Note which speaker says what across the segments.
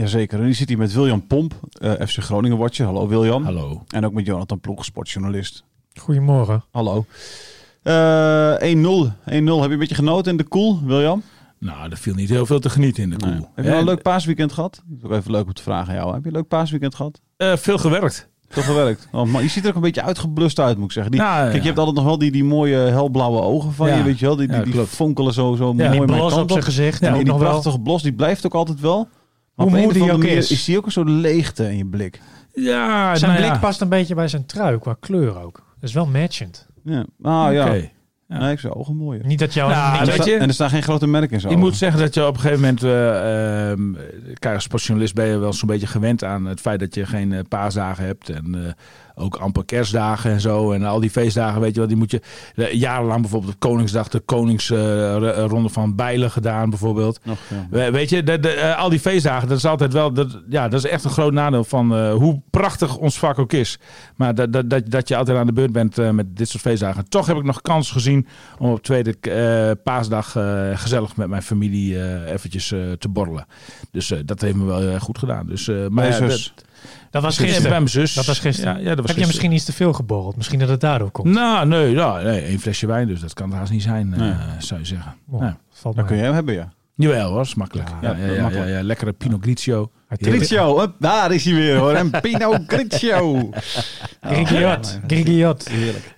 Speaker 1: Jazeker, en die zit hier met William Pomp, eh, FC Groningen Watcher. Hallo William.
Speaker 2: Hallo.
Speaker 1: En ook met Jonathan Ploeg, sportjournalist.
Speaker 3: Goedemorgen.
Speaker 1: Hallo. Eh 1-0. 1-0. Heb je een beetje genoten in de koel, William?
Speaker 2: Nou, er viel niet heel veel te genieten in de koel.
Speaker 1: Nee. Heb je wel een leuk paasweekend gehad? Dat is ook even leuk om te vragen aan jou. Heb je een leuk paasweekend gehad?
Speaker 2: Eh, veel gewerkt.
Speaker 1: Toch gewerkt? Oh, man, je ziet er ook een beetje uitgeblust uit, moet ik zeggen. Die,
Speaker 2: Nou, ja.
Speaker 1: Kijk, je hebt altijd nog wel die, die mooie helblauwe ogen van
Speaker 2: Ja.
Speaker 1: je, weet je wel? Die, die,
Speaker 2: Ja,
Speaker 1: die fonkelen zo, zo
Speaker 2: Ja,
Speaker 1: mooi
Speaker 3: die blos op zijn gezicht. En
Speaker 1: die
Speaker 3: nog wel.
Speaker 1: prachtige blos, die blijft ook altijd wel. Maar
Speaker 3: Hoe
Speaker 1: op een
Speaker 3: moe
Speaker 1: of
Speaker 3: die
Speaker 1: andere
Speaker 3: ook is.
Speaker 1: is die ook een soort leegte in je blik.
Speaker 2: Ja,
Speaker 3: Zijn
Speaker 2: nou
Speaker 3: blik
Speaker 2: ja.
Speaker 3: past een beetje bij zijn trui qua kleur ook. Dat is wel matchend.
Speaker 1: Ja. Ah ja.
Speaker 2: Oké. Ja.
Speaker 1: Nee, ik zou ogen mooi.
Speaker 3: Niet dat jou...
Speaker 2: Nou,
Speaker 3: niet
Speaker 1: En er,
Speaker 2: weet
Speaker 3: dat-
Speaker 1: sta-
Speaker 2: je-
Speaker 1: en er staan geen grote merken in zo.
Speaker 2: Ik moet zeggen dat je op een gegeven moment... eh, ehm, kijk, als sportjournalist ben je wel zo'n beetje gewend aan het feit dat je geen paasdagen hebt. En eh, ook amper kerstdagen en zo. En al die feestdagen, weet je wel, die moet je... eh, jarenlang bijvoorbeeld op Koningsdag de Koningsronde van Bijlen gedaan bijvoorbeeld.
Speaker 1: Nog, ja.
Speaker 2: We- Weet je, de, de, eh, al die feestdagen, dat is altijd wel, dat, ja, dat is echt een groot nadeel van eh, hoe prachtig ons vak ook is. Maar dat, dat, dat, dat je altijd aan de beurt bent eh, met dit soort feestdagen. Toch heb ik nog kans gezien om op tweede eh, paasdag eh, gezellig met mijn familie eh, eventjes eh, te borrelen. Dus eh, dat heeft me wel goed gedaan. Dus, eh, maar ja, dat-
Speaker 3: dat was
Speaker 2: bij
Speaker 3: gisteren.
Speaker 2: mijn zus.
Speaker 3: Dat was gisteren.
Speaker 2: Ja, ja, dat was
Speaker 3: Heb je
Speaker 2: gisteren.
Speaker 3: misschien iets te veel geborreld? Misschien dat het daardoor komt.
Speaker 2: Nou, nee, nou, nee, één flesje wijn, dus dat kan het haast niet zijn, eh, zou je zeggen.
Speaker 3: Oh,
Speaker 2: Ja.
Speaker 3: valt
Speaker 1: Dat
Speaker 3: mee.
Speaker 1: kun jij hem hebben, ja.
Speaker 2: Jawel hoor, is makkelijk.
Speaker 1: Ja,
Speaker 2: Ja, ja, ja, ja, ja, lekkere Pinot Grigio.
Speaker 1: Grigio, hup, daar is hij weer hoor. En Pino Grigio.
Speaker 3: Grigiot. Grigiot.
Speaker 1: Heerlijk.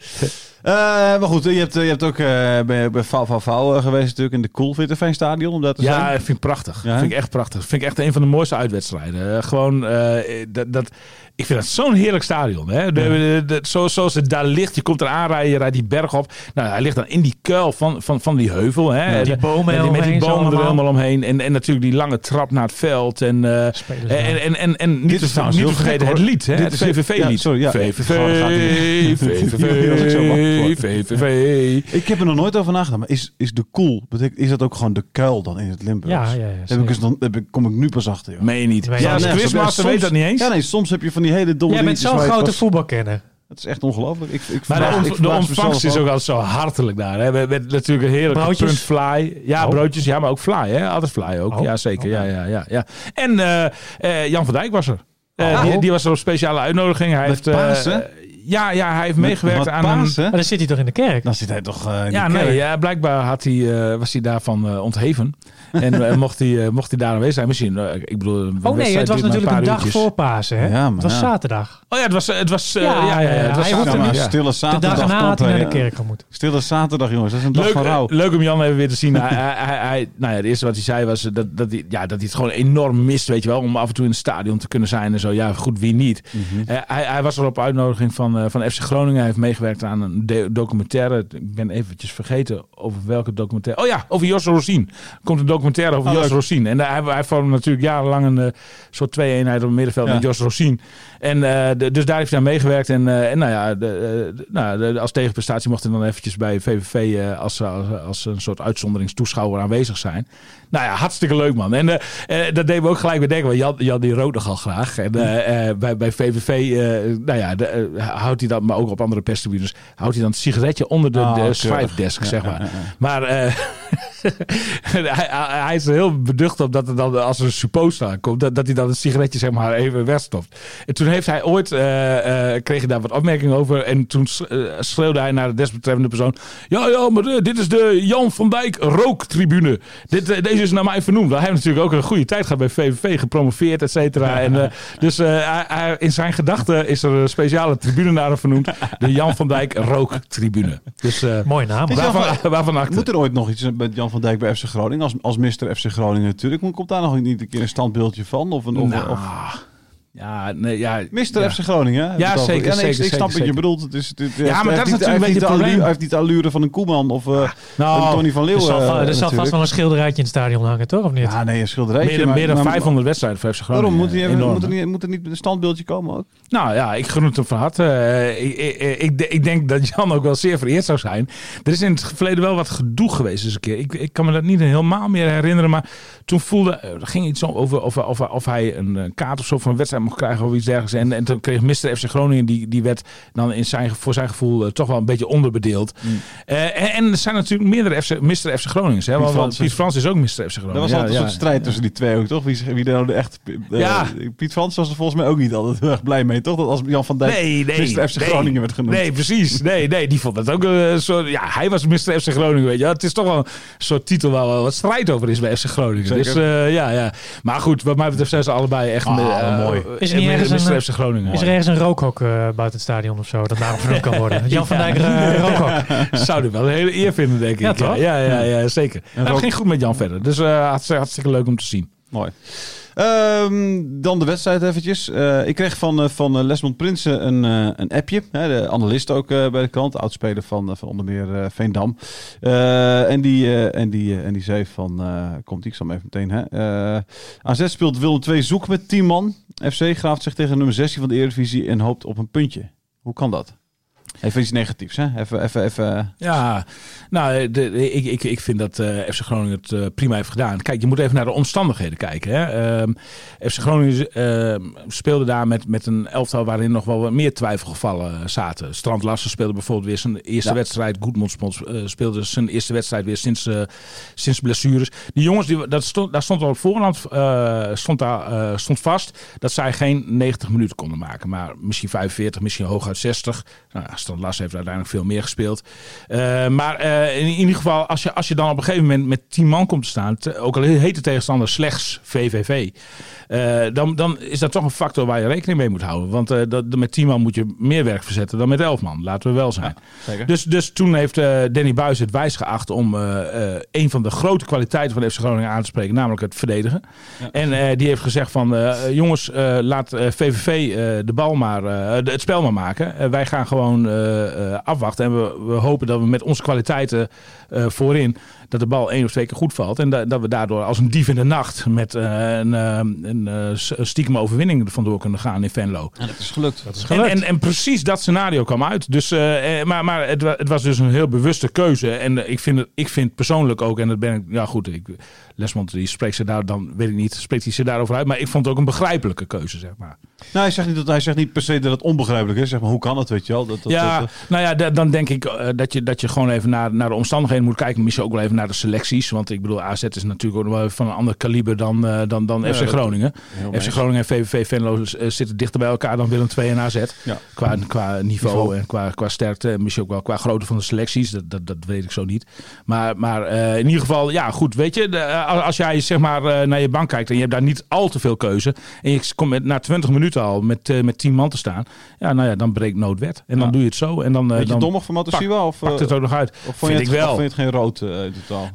Speaker 1: Eh, maar goed, je hebt, je hebt ook eh, bij, bij VVV eh, geweest natuurlijk in de Cool Stadion, om daar te
Speaker 2: Ja,
Speaker 1: zijn.
Speaker 2: dat vind ik prachtig.
Speaker 1: Ja?
Speaker 2: vind ik echt prachtig. vind ik echt een van de mooiste uitwedstrijden. Eh, gewoon, eh, dat, dat, ik vind het zo'n heerlijk stadion. Hè? De, de- de- zo, zoals het daar ligt, je komt er aanrijden, je rijdt die berg op. Nou, hij ligt dan in die kuil van, van, van die heuvel. Hè?
Speaker 3: Ja, die bomen
Speaker 2: met, die, met die bomen er helemaal omheen. En, en natuurlijk die lange trap naar het veld. En, eh, en, en, en, en niet, te, niet te vergeten het lied. Hè?
Speaker 1: Dit
Speaker 2: Het VVV-lied.
Speaker 1: sorry, ja.
Speaker 2: VVV. VVV, VVV.
Speaker 1: Ik heb er nog nooit over nagedacht, maar is, is de Cool, betekent, is dat ook gewoon de kuil dan in het Limburgs?
Speaker 3: Ja, ja, ja.
Speaker 1: Heb ik dus dan, heb ik, kom ik nu pas achter. joh.
Speaker 2: Meen je niet.
Speaker 3: Nee,
Speaker 2: Ja, als
Speaker 3: nee,
Speaker 2: quizmaster weet dat niet eens.
Speaker 1: Ja, nee, soms heb je van die hele domme
Speaker 3: Jij bent zo'n grote
Speaker 1: pas-
Speaker 3: voetbalkenner.
Speaker 1: Het is echt ongelooflijk. Ik, ik
Speaker 2: Maar de,
Speaker 1: verbaas-
Speaker 2: ont-
Speaker 1: ik
Speaker 2: de
Speaker 1: verbaas
Speaker 2: ontvangst is
Speaker 1: ook.
Speaker 2: altijd zo hartelijk daar. Hè. Met, met natuurlijk een heerlijke
Speaker 3: Broodjes?
Speaker 2: punt fly. Ja,
Speaker 3: Oh.
Speaker 2: broodjes. Ja, maar ook fly. Hè. Altijd fly ook.
Speaker 3: Oh.
Speaker 2: Ja, zeker.
Speaker 3: Oh.
Speaker 2: Ja, ja, ja, ja. En eh, eh, Jan van Dijk was er. Eh,
Speaker 3: Oh.
Speaker 2: die, die was er op speciale uitnodiging. Hij
Speaker 1: Met
Speaker 2: heeft, eh,
Speaker 1: Pasen?
Speaker 2: Ja, ja, hij heeft
Speaker 1: Met-
Speaker 2: meegewerkt aan een...
Speaker 1: Pasen?
Speaker 3: Maar dan zit hij toch in de kerk?
Speaker 1: Dan zit hij toch eh, in
Speaker 2: Ja,
Speaker 1: de kerk.
Speaker 2: nee, ja, blijkbaar had hij, eh, was hij daarvan eh, ontheven. en eh, mocht, hij, eh, mocht hij daar aanwedstrijd zijn. Misschien, eh, ik bedoel... een
Speaker 3: Oh nee, het was natuurlijk een dag
Speaker 2: uurtjes.
Speaker 3: voor Pasen. Hè?
Speaker 1: Ja, maar
Speaker 3: het was
Speaker 1: ja.
Speaker 3: zaterdag.
Speaker 2: Oh ja, het was... Het was eh,
Speaker 3: Ja,
Speaker 2: ja, ja, het was
Speaker 3: er
Speaker 1: maar
Speaker 2: zaterdag,
Speaker 3: niet-
Speaker 2: ja.
Speaker 1: stille
Speaker 3: De
Speaker 1: zaterdag.
Speaker 3: dag erna had hij naar de kerk gemoet.
Speaker 1: Stille zaterdag, jongens. Dat is een dag
Speaker 2: Leuk,
Speaker 1: van rouw.
Speaker 2: eh, leuk om Jan even weer te zien. hij, hij, hij, hij- nou ja, het eerste wat hij zei was dat, dat, hij, ja, dat hij het gewoon enorm mist, weet je wel. Om af en toe in het stadion te kunnen zijn en zo. Ja, goed, wie niet.
Speaker 1: Mhm.
Speaker 2: Eh, hij, hij was er op uitnodiging van, eh, van FC Groningen. Heeft meegewerkt aan een documentaire. Ik ben eventjes vergeten over welke documentaire. Oh ja, over Jos Rosien. Komt een documentaire over
Speaker 1: Oh,
Speaker 2: Jos. Rosien. En eh, hij, hij vormde natuurlijk jarenlang een eh, soort twee-eenheid op het middenveld
Speaker 1: Ja.
Speaker 2: met Jos Rosien. En eh, de- dus daar heeft hij aan meegewerkt. En, eh, en nou ja, de, eh, de- nou, als tegenprestatie mocht hij dan eventjes bij VVV eh, als, als, als een soort uitzonderingstoeschouwer aanwezig zijn. Nou ja, hartstikke leuk man. En eh, eh, dat deed me ook gelijk weer denken. Want Jan, Jan die rood nogal graag. En eh, eh, bij, bij VVV, eh, nou ja, de, eh, houdt hij dat, maar ook op andere perstribunes, houdt hij dan het sigaretje onder de,
Speaker 1: Oh,
Speaker 2: de zeg maar. Maar, eh, hij, hij- is er heel beducht op dat er dan, als er een supposter aankomt, dat, dat hij dan een sigaretje zeg maar even wegstopt. En toen heeft hij ooit, eh, eh, kreeg hij daar wat opmerkingen over. En toen eh, schreeuwde hij naar de desbetreffende persoon. Ja, ja, maar dit is de Jan van Dijk rooktribune. Dit, deze is naar mij vernoemd. Hij heeft natuurlijk ook een goede tijd gehad bij VVV, gepromoveerd, et cetera. En, dus eh, hij- hij- in zijn gedachten is er een speciale tribune naar hem vernoemd. De Jan van Dijk rooktribune. Dus eh,
Speaker 3: Mooie naam.
Speaker 2: Waarvan, waarvan acte.
Speaker 1: Moet er ooit nog iets met Jan van Dijk bij FC Groningen? Als, als Mr. FC Groningen natuurlijk. Komt daar nog niet een keer een standbeeldje van? Of een, of,
Speaker 2: Nou,
Speaker 1: of,
Speaker 2: ja, nee, ja.
Speaker 1: Mr.
Speaker 2: ja.
Speaker 1: FC Groningen?
Speaker 2: Ja,
Speaker 1: over.
Speaker 2: zeker,
Speaker 1: nee, ik-
Speaker 2: zeker,
Speaker 1: Ik snap wat je
Speaker 2: zeker.
Speaker 1: bedoelt. Het is, het, het-
Speaker 2: Ja, maar dat is natuurlijk een beetje het probleem.
Speaker 1: Hij heeft niet de allure van een Koeman of eh
Speaker 2: Nou,
Speaker 1: een Tony van
Speaker 3: Er
Speaker 1: Leeuwen.
Speaker 3: zal,
Speaker 1: eh,
Speaker 3: er zal vast
Speaker 1: natuurlijk.
Speaker 3: wel een schilderijtje in het stadion hangen, toch? Of niet?
Speaker 1: Ja, nee, een schilderijtje.
Speaker 2: meer, dan-
Speaker 1: maar-
Speaker 2: meer dan
Speaker 1: maar-
Speaker 2: 500 wedstrijden voor FC Groningen.
Speaker 1: Waarom? Moet, hij, even-
Speaker 2: Enorm,
Speaker 1: moet, er niet, moet er niet een standbeeldje komen ook?
Speaker 2: Nou ja, ik gun het hem van harte. Eh, ik, ik, ik, ik denk dat Jan ook wel zeer vereerd zou zijn. Er is in het verleden wel wat gedoe geweest eens een keer. Ik, ik kan me dat niet helemaal meer herinneren. Maar toen voelde, eh, er ging iets over of, of, of hij een eh, kaart of zo van een wedstrijd mocht krijgen of iets dergelijks. En, en toen kreeg Mr. FC Groningen, die, die werd dan in zijn, voor zijn gevoel eh, toch wel een beetje onderbedeeld. Eh, en, en er zijn natuurlijk meerdere FC, Mr. FC Groningen. Hè? Want-. Piet Frans is ook Mr. FC Groningen.
Speaker 1: Er was
Speaker 2: Ja,
Speaker 1: altijd een
Speaker 2: ja.
Speaker 1: soort strijd tussen die twee ook, toch? Wie, wie nou de echt... eh,
Speaker 2: Ja.
Speaker 1: Piet Frans was er volgens mij ook niet altijd heel erg blij mee, toch? Dat als Jan van Dijk
Speaker 2: Nee, nee.
Speaker 1: Mr. FC
Speaker 2: nee.
Speaker 1: Groningen werd genoemd.
Speaker 2: Nee, precies. Nee, nee, die vond dat ook een soort... Ja, hij was Mr. FC Groningen, weet je. Het is toch wel een soort titel waar wel wat strijd over is bij FC Groningen.
Speaker 1: Zeker.
Speaker 2: Dus eh, ja, ja. Maar goed, wat mij betreft zijn ze allebei echt
Speaker 1: Ah,
Speaker 2: eh,
Speaker 1: mooi.
Speaker 3: Is er niet ergens een-
Speaker 2: FC Groningen.
Speaker 3: Is er ergens een rookhok eh, buiten het stadion of zo? Dat daarom vernoemd kan worden. Jan van Dijk eh, rookhok.
Speaker 2: Zou dit wel een hele eer vinden, denk ik.
Speaker 3: Ja, toch?
Speaker 2: Ja, ja, ja, zeker. Het
Speaker 1: rook-
Speaker 2: ging goed met Jan verder. Dus eh, hartstikke, hartstikke leuk om te zien.
Speaker 1: Mooi. Ehm, dan de wedstrijd eventjes. Eh, ik kreeg van, van Lesmond Prinsen een, een appje. Hè, de analist ook eh, bij de krant. Oudspeler van, van onder meer eh, Veendam. En, die, eh, en, die, en die zei van... eh, komt ik zal hem even meteen. Hè. Eh, AZ speelt Willem 2 zoek met 10 man. FC graaft zich tegen nummer 16 van de Eredivisie en hoopt op een puntje. Hoe kan dat? Even iets negatiefs, hè? Even, even, even...
Speaker 2: Ja, nou, de, ik, ik, ik vind dat eh, FC Groningen het eh, prima heeft gedaan. Kijk, je moet even naar de omstandigheden kijken. Hè. Ehm, FC Groningen ehm, speelde daar met, met een elftal waarin nog wel wat meer twijfelgevallen zaten. Strand Larsen speelde bijvoorbeeld weer zijn eerste
Speaker 1: Ja.
Speaker 2: wedstrijd. Goedmond uh, speelde zijn eerste wedstrijd weer sinds, eh, sinds blessures. Die jongens, die, dat stond, daar stond al op voorhand eh, stond daar, eh, stond vast dat zij geen 90 minuten konden maken. Maar misschien 45, misschien hooguit 60. Nou, ja, Strand Larsen heeft uiteindelijk veel meer gespeeld. Uh, maar uh, in, in, ieder geval, als je, als je dan op een gegeven moment met 10 man komt te staan, te, ook al heet de tegenstander slechts VVV, uh, dan, dan is dat toch een factor waar je rekening mee moet houden. Want dat, met 10 man moet je meer werk verzetten dan met 11 man, laten we wel zijn.
Speaker 1: Ja,
Speaker 2: dus, dus toen heeft Danny Buis het wijs geacht om een van de grote kwaliteiten van FC Groningen aan te spreken, namelijk het verdedigen. Ja. En die heeft gezegd van, jongens, laat VVV de bal maar, het spel maar maken. wij gaan gewoon afwachten. En we, we, hopen dat we met onze kwaliteiten uh, voorin dat de bal één of twee keer goed valt. En da dat we daardoor als een dief in de nacht met uh, een, een, een stiekem overwinning er vandoor kunnen gaan in Venlo.
Speaker 1: En dat is gelukt.
Speaker 3: Dat is gelukt.
Speaker 2: En, en, en, precies dat scenario kwam uit. Dus, uh, maar maar het, het, was dus een heel bewuste keuze. En ik vind, het, ik vind persoonlijk ook, en dat ben ik, ja goed, ik, Lesmond die spreekt ze daar dan, weet ik niet, spreekt hij ze daarover uit. Maar ik vond het ook een begrijpelijke keuze, zeg maar.
Speaker 1: Nou, hij zegt niet, dat, hij zegt niet per se dat het onbegrijpelijk is. Zeg maar, hoe kan het, weet je wel? Dat, dat,
Speaker 2: ja,
Speaker 1: dat,
Speaker 2: nou ja, dan denk ik uh, dat, je, dat je gewoon even naar, naar de omstandigheden moet kijken. Misschien ook wel even naar de selecties. Want ik bedoel, AZ is natuurlijk ook wel van een ander kaliber dan, uh, dan, dan ja, FC Groningen. FC Groningen en VVV Venlo uh, zitten dichter bij elkaar dan Willem II en AZ. Ja. Qua, qua niveau, niveau, en qua, qua sterkte. En misschien ook wel qua grootte van de selecties. Dat, dat, dat weet ik zo niet. Maar, maar uh, in ieder geval, ja goed, weet je. De, als jij zeg maar naar je bank kijkt en je hebt daar niet al te veel keuze. En je komt met, na 20 minuten al met, met 10 man te staan. Ja, nou ja, dan breekt noodwet. En dan doe je het zo. En dan,
Speaker 1: Weet je
Speaker 2: dan
Speaker 1: dommig van? Of
Speaker 2: pakt het ook nog uit.
Speaker 1: Of vond, je het,
Speaker 2: ik wel.
Speaker 1: Of vond je het geen rood uh,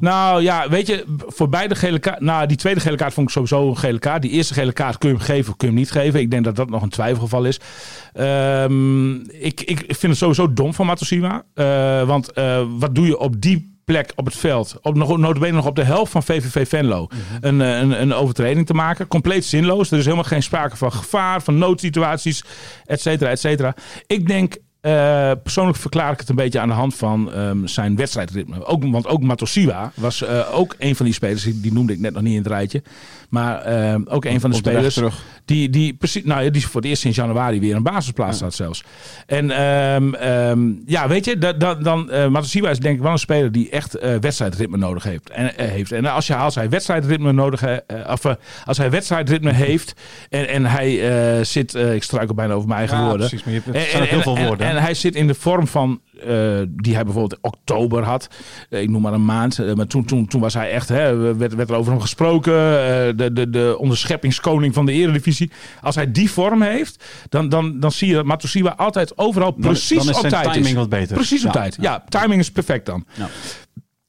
Speaker 2: Nou ja, weet je, voor beide gele kaart. Nou, die tweede gele kaart vond ik sowieso een gele kaart. Die eerste gele kaart kun je hem geven of kun je hem niet geven. Ik denk dat dat nog een twijfelgeval is. Um, ik, ik vind het sowieso dom van Matosiwa. Uh, want uh, wat doe je op die plek op het veld, op nog, notabene nog op de helft van VVV Venlo, mm -hmm. een, een, een overtreding te maken. Compleet zinloos. Er is helemaal geen sprake van gevaar, van noodsituaties, et cetera, et cetera. Ik denk eh, persoonlijk verklaar ik het een beetje aan de hand van ehm, zijn wedstrijdritme. Ook, want ook Matosiwa was eh, ook een van die spelers, die, noemde ik net nog niet in het rijtje. Maar ehm, ook een van de spelers
Speaker 1: terug.
Speaker 2: die, die, precies, nou, ja, die voor het eerst sinds januari weer een basisplaats staat zelfs. En ehm, ja, weet je, dat, dat, dan, eh Matosiwa is denk ik wel een speler die echt wedstrijdritme nodig heeft. En, heeft. en als, je, als hij wedstrijdritme nodig of als hij wedstrijdritme heeft en, en hij zit, ik struikel bijna over mijn eigen
Speaker 1: Ja,
Speaker 2: woorden.
Speaker 1: precies, maar je hebt-
Speaker 2: En- en-
Speaker 1: heel veel
Speaker 2: en-
Speaker 1: woorden?
Speaker 2: En, hij zit in de vorm van eh, die hij bijvoorbeeld in oktober had. Eh, ik noem maar een maand. Eh, maar toen, toen, toen was hij echt, hè, werd, werd er over hem gesproken. de, de, de onderscheppingskoning van de eredivisie. Als hij die vorm heeft, dan, dan, dan zie je dat Matosiwa altijd overal
Speaker 1: Dan-
Speaker 2: precies
Speaker 1: dan
Speaker 2: op tijd
Speaker 1: timing
Speaker 2: is.
Speaker 1: wat beter.
Speaker 2: Precies op
Speaker 1: Ja,
Speaker 2: tijd.
Speaker 1: ja.
Speaker 2: Ja, timing is perfect dan.
Speaker 1: Ja.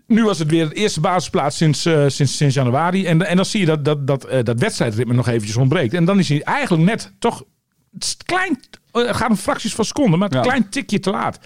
Speaker 2: Nu was het weer de eerste basisplaats sinds, sinds, sinds januari. En, en dan zie je dat dat, dat, dat wedstrijdritme nog eventjes ontbreekt. En dan is hij eigenlijk net toch klein. Eh, Het gaat om fracties van seconden, maar een klein tikje te laat.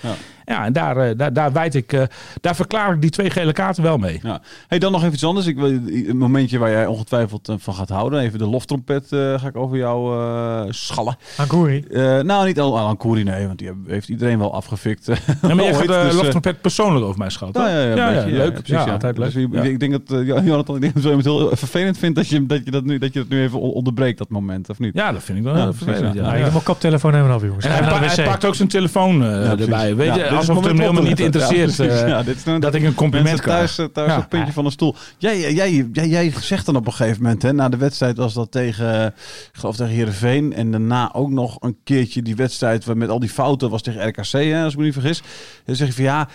Speaker 1: Ja.
Speaker 2: Ja, en daar, eh, daar, daar, wijd ik, eh, daar verklaar ik die twee gele kaarten wel mee.
Speaker 1: Ja. Hey, dan nog even iets anders. Ik wil een momentje waar jij ongetwijfeld eh, van gaat houden. Even de loftrompet eh, ga ik over jou eh, schallen.
Speaker 3: Anguri.
Speaker 1: Eh, nou, niet al aan Koeri, nee, want die heeft iedereen wel afgefikt.
Speaker 2: Ja, maar jij
Speaker 1: Ooit,
Speaker 2: gaat de
Speaker 1: dus,
Speaker 2: loftrompet persoonlijk over mij schatten.
Speaker 1: Ja, ja, ja, beetje,
Speaker 2: leuk.
Speaker 1: precies,
Speaker 2: ja,
Speaker 1: ja.
Speaker 2: altijd leuk.
Speaker 1: Dus ik,
Speaker 2: Ja.
Speaker 1: ik denk dat uh, Jonathan, ik denk dat je het heel vervelend vindt dat je, dat je, dat, nu, dat je dat nu even on- onderbreekt, dat moment, of niet?
Speaker 2: Ja, dat vind ik wel
Speaker 1: Ja,
Speaker 2: heel
Speaker 1: precies,
Speaker 2: vervelend.
Speaker 1: ja.
Speaker 2: Ja.
Speaker 3: Nou,
Speaker 2: Ja.
Speaker 3: je moet koptelefoon nemen af, jongens.
Speaker 2: En hij, pakt ook zijn telefoon erbij. Weet
Speaker 1: Ja,
Speaker 2: je,
Speaker 1: dit is
Speaker 2: alsof het hem helemaal
Speaker 1: op
Speaker 2: niet interesseert
Speaker 1: Ja, precies. Ja, dit is nou-
Speaker 2: dat ik een compliment krijg.
Speaker 1: thuis, eh, thuis een puntje van een stoel. Jij, jij, jij, jij, zegt dan op een gegeven moment, hè, na de wedstrijd was dat tegen, ik geloof tegen Heerenveen. En daarna ook nog een keertje die wedstrijd waar met al die fouten was tegen RKC, hè, als ik me niet vergis. Dan zeg je van ja,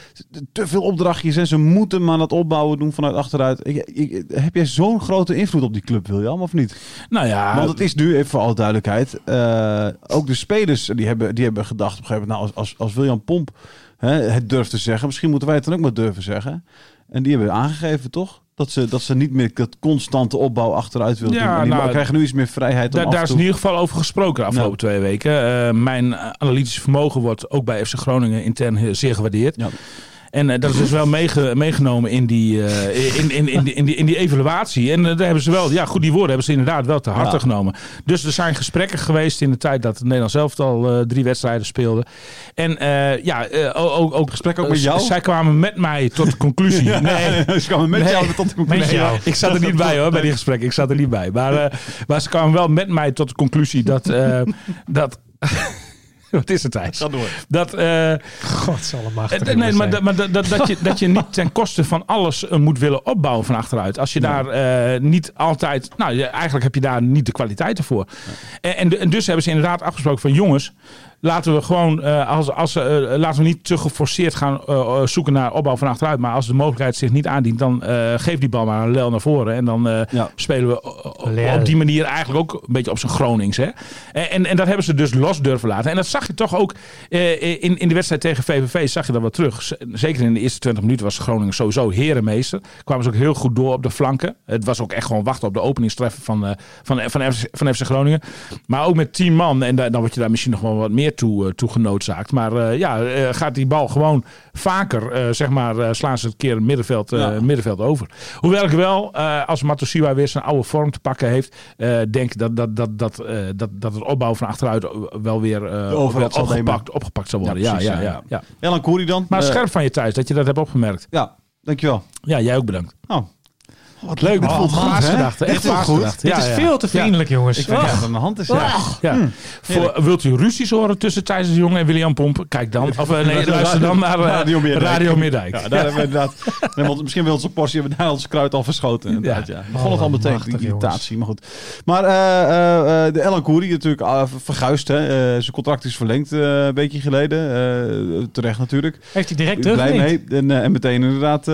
Speaker 1: te veel opdrachtjes en ze moeten maar dat opbouwen doen vanuit achteruit. Ik, ik, heb jij zo'n grote invloed op die club, William, of niet?
Speaker 2: Nou ja,
Speaker 1: Want het is nu, even voor alle duidelijkheid, eh, ook de spelers die hebben, die hebben gedacht op een gegeven moment, nou, als, als, als William Pomp hè, het durft te zeggen, misschien moeten wij het dan ook maar durven zeggen. En die hebben aangegeven, toch? Dat ze, dat ze niet meer dat constante opbouw achteruit willen
Speaker 2: Ja,
Speaker 1: doen. En die
Speaker 2: nou,
Speaker 1: krijgen nu iets meer vrijheid om
Speaker 2: daar is in ieder geval over gesproken de afgelopen twee weken. Eh, mijn analytische vermogen wordt ook bij FC Groningen intern heel- zeer gewaardeerd.
Speaker 1: Ja.
Speaker 2: En eh, dat is dus wel meege- meegenomen in die, eh, in, in, in, die, in, die, in die evaluatie. En eh, daar hebben ze wel, ja, goed, die woorden hebben ze inderdaad wel te harte
Speaker 1: Ja.
Speaker 2: genomen. Dus er zijn gesprekken geweest in de tijd dat het Nederlands zelf al drie wedstrijden speelde. En ja, ook, ook,
Speaker 1: Gesprek ook met jou?
Speaker 2: Zij kwamen met mij tot de conclusie. Nee,
Speaker 1: ze kwamen met
Speaker 2: Nee.
Speaker 1: jou tot de conclusie.
Speaker 3: Jou.
Speaker 2: ik zat er niet bij hoor, bij die gesprekken. Ik zat er niet bij. Maar, maar ze kwamen wel met mij tot de conclusie dat... dat wat is het, Thijs?
Speaker 1: Ga door.
Speaker 2: Dat, eh,
Speaker 3: Godsallemachtig.
Speaker 2: eh, nee, maar, dat- maar dat, dat, dat, je, dat je niet ten koste van alles eh, moet willen opbouwen van achteruit. Als je daar eh, niet altijd... Nou, je- eigenlijk heb je daar niet de kwaliteiten voor. En, en dus hebben ze inderdaad afgesproken van... jongens, laten we gewoon... eh, als, als, eh, laten we niet te geforceerd gaan eh, zoeken naar opbouw van achteruit. Maar als de mogelijkheid zich niet aandient... dan eh, geef die bal maar een lel naar voren. En dan eh,
Speaker 1: Ja.
Speaker 2: spelen we op die manier eigenlijk ook een beetje op zijn Gronings. Hè? En, en, en dat hebben ze dus los durven laten. En dat zag je toch ook eh, in, in de wedstrijd tegen VVV. Zag je dat wel terug. Z- Zeker in de eerste 20 minuten was Groningen sowieso herenmeester. Kwamen ze ook heel goed door op de flanken. Het was ook echt gewoon wachten op de openingstreffer van, eh, van, van, FC, van FC Groningen. Maar ook met 10 man. En da- dan word je daar misschien nog wel wat meer toe, eh, toe genoodzaakt. Maar eh, ja, eh, gaat die bal gewoon vaker, zeg maar, slaan ze het keer het middenveld,
Speaker 1: Ja.
Speaker 2: middenveld over. Hoewel ik wel, als Matosiwa weer zijn oude vorm te pakken heeft, denk dat, dat, dat, dat, dat, dat het opbouw van achteruit wel weer opgepakt, opgepakt zal worden.
Speaker 1: Ja,
Speaker 2: Ja,
Speaker 1: precies,
Speaker 2: ja,
Speaker 1: ja,
Speaker 2: ja, ja,
Speaker 1: Elan Koeri dan.
Speaker 2: Maar scherp van je thuis dat je dat hebt opgemerkt.
Speaker 1: Ja, dankjewel.
Speaker 2: Ja, jij ook bedankt.
Speaker 1: Oh,
Speaker 2: Wat leuk.
Speaker 1: dit voelt goed, hè?
Speaker 2: Echt
Speaker 1: voelt goed.
Speaker 3: Dit is veel te vriendelijk, jongens.
Speaker 1: ik vind ja, aan de hand is. Ja.
Speaker 2: Ja. Voor, wilt u ruzies horen tussen Thijs de Jong en William Pomp? Kijk dan. Of eh, nee, luister dan naar eh,
Speaker 1: Radio Meerdijk.
Speaker 2: Radio Meerdijk.
Speaker 1: Ja, daar hebben we inderdaad. Nee, want misschien wil onze portie hebben we daar ons kruid al verschoten. Inderdaad, ja. Begon het al meteen, die irritatie. Maar goed. Maar eh, eh, de Ellen Koeri natuurlijk uh, verguisd. Hè. Zijn contract is verlengd een beetje geleden. Terecht natuurlijk.
Speaker 3: Heeft hij direct terug?
Speaker 1: Blij mee. En, en meteen inderdaad.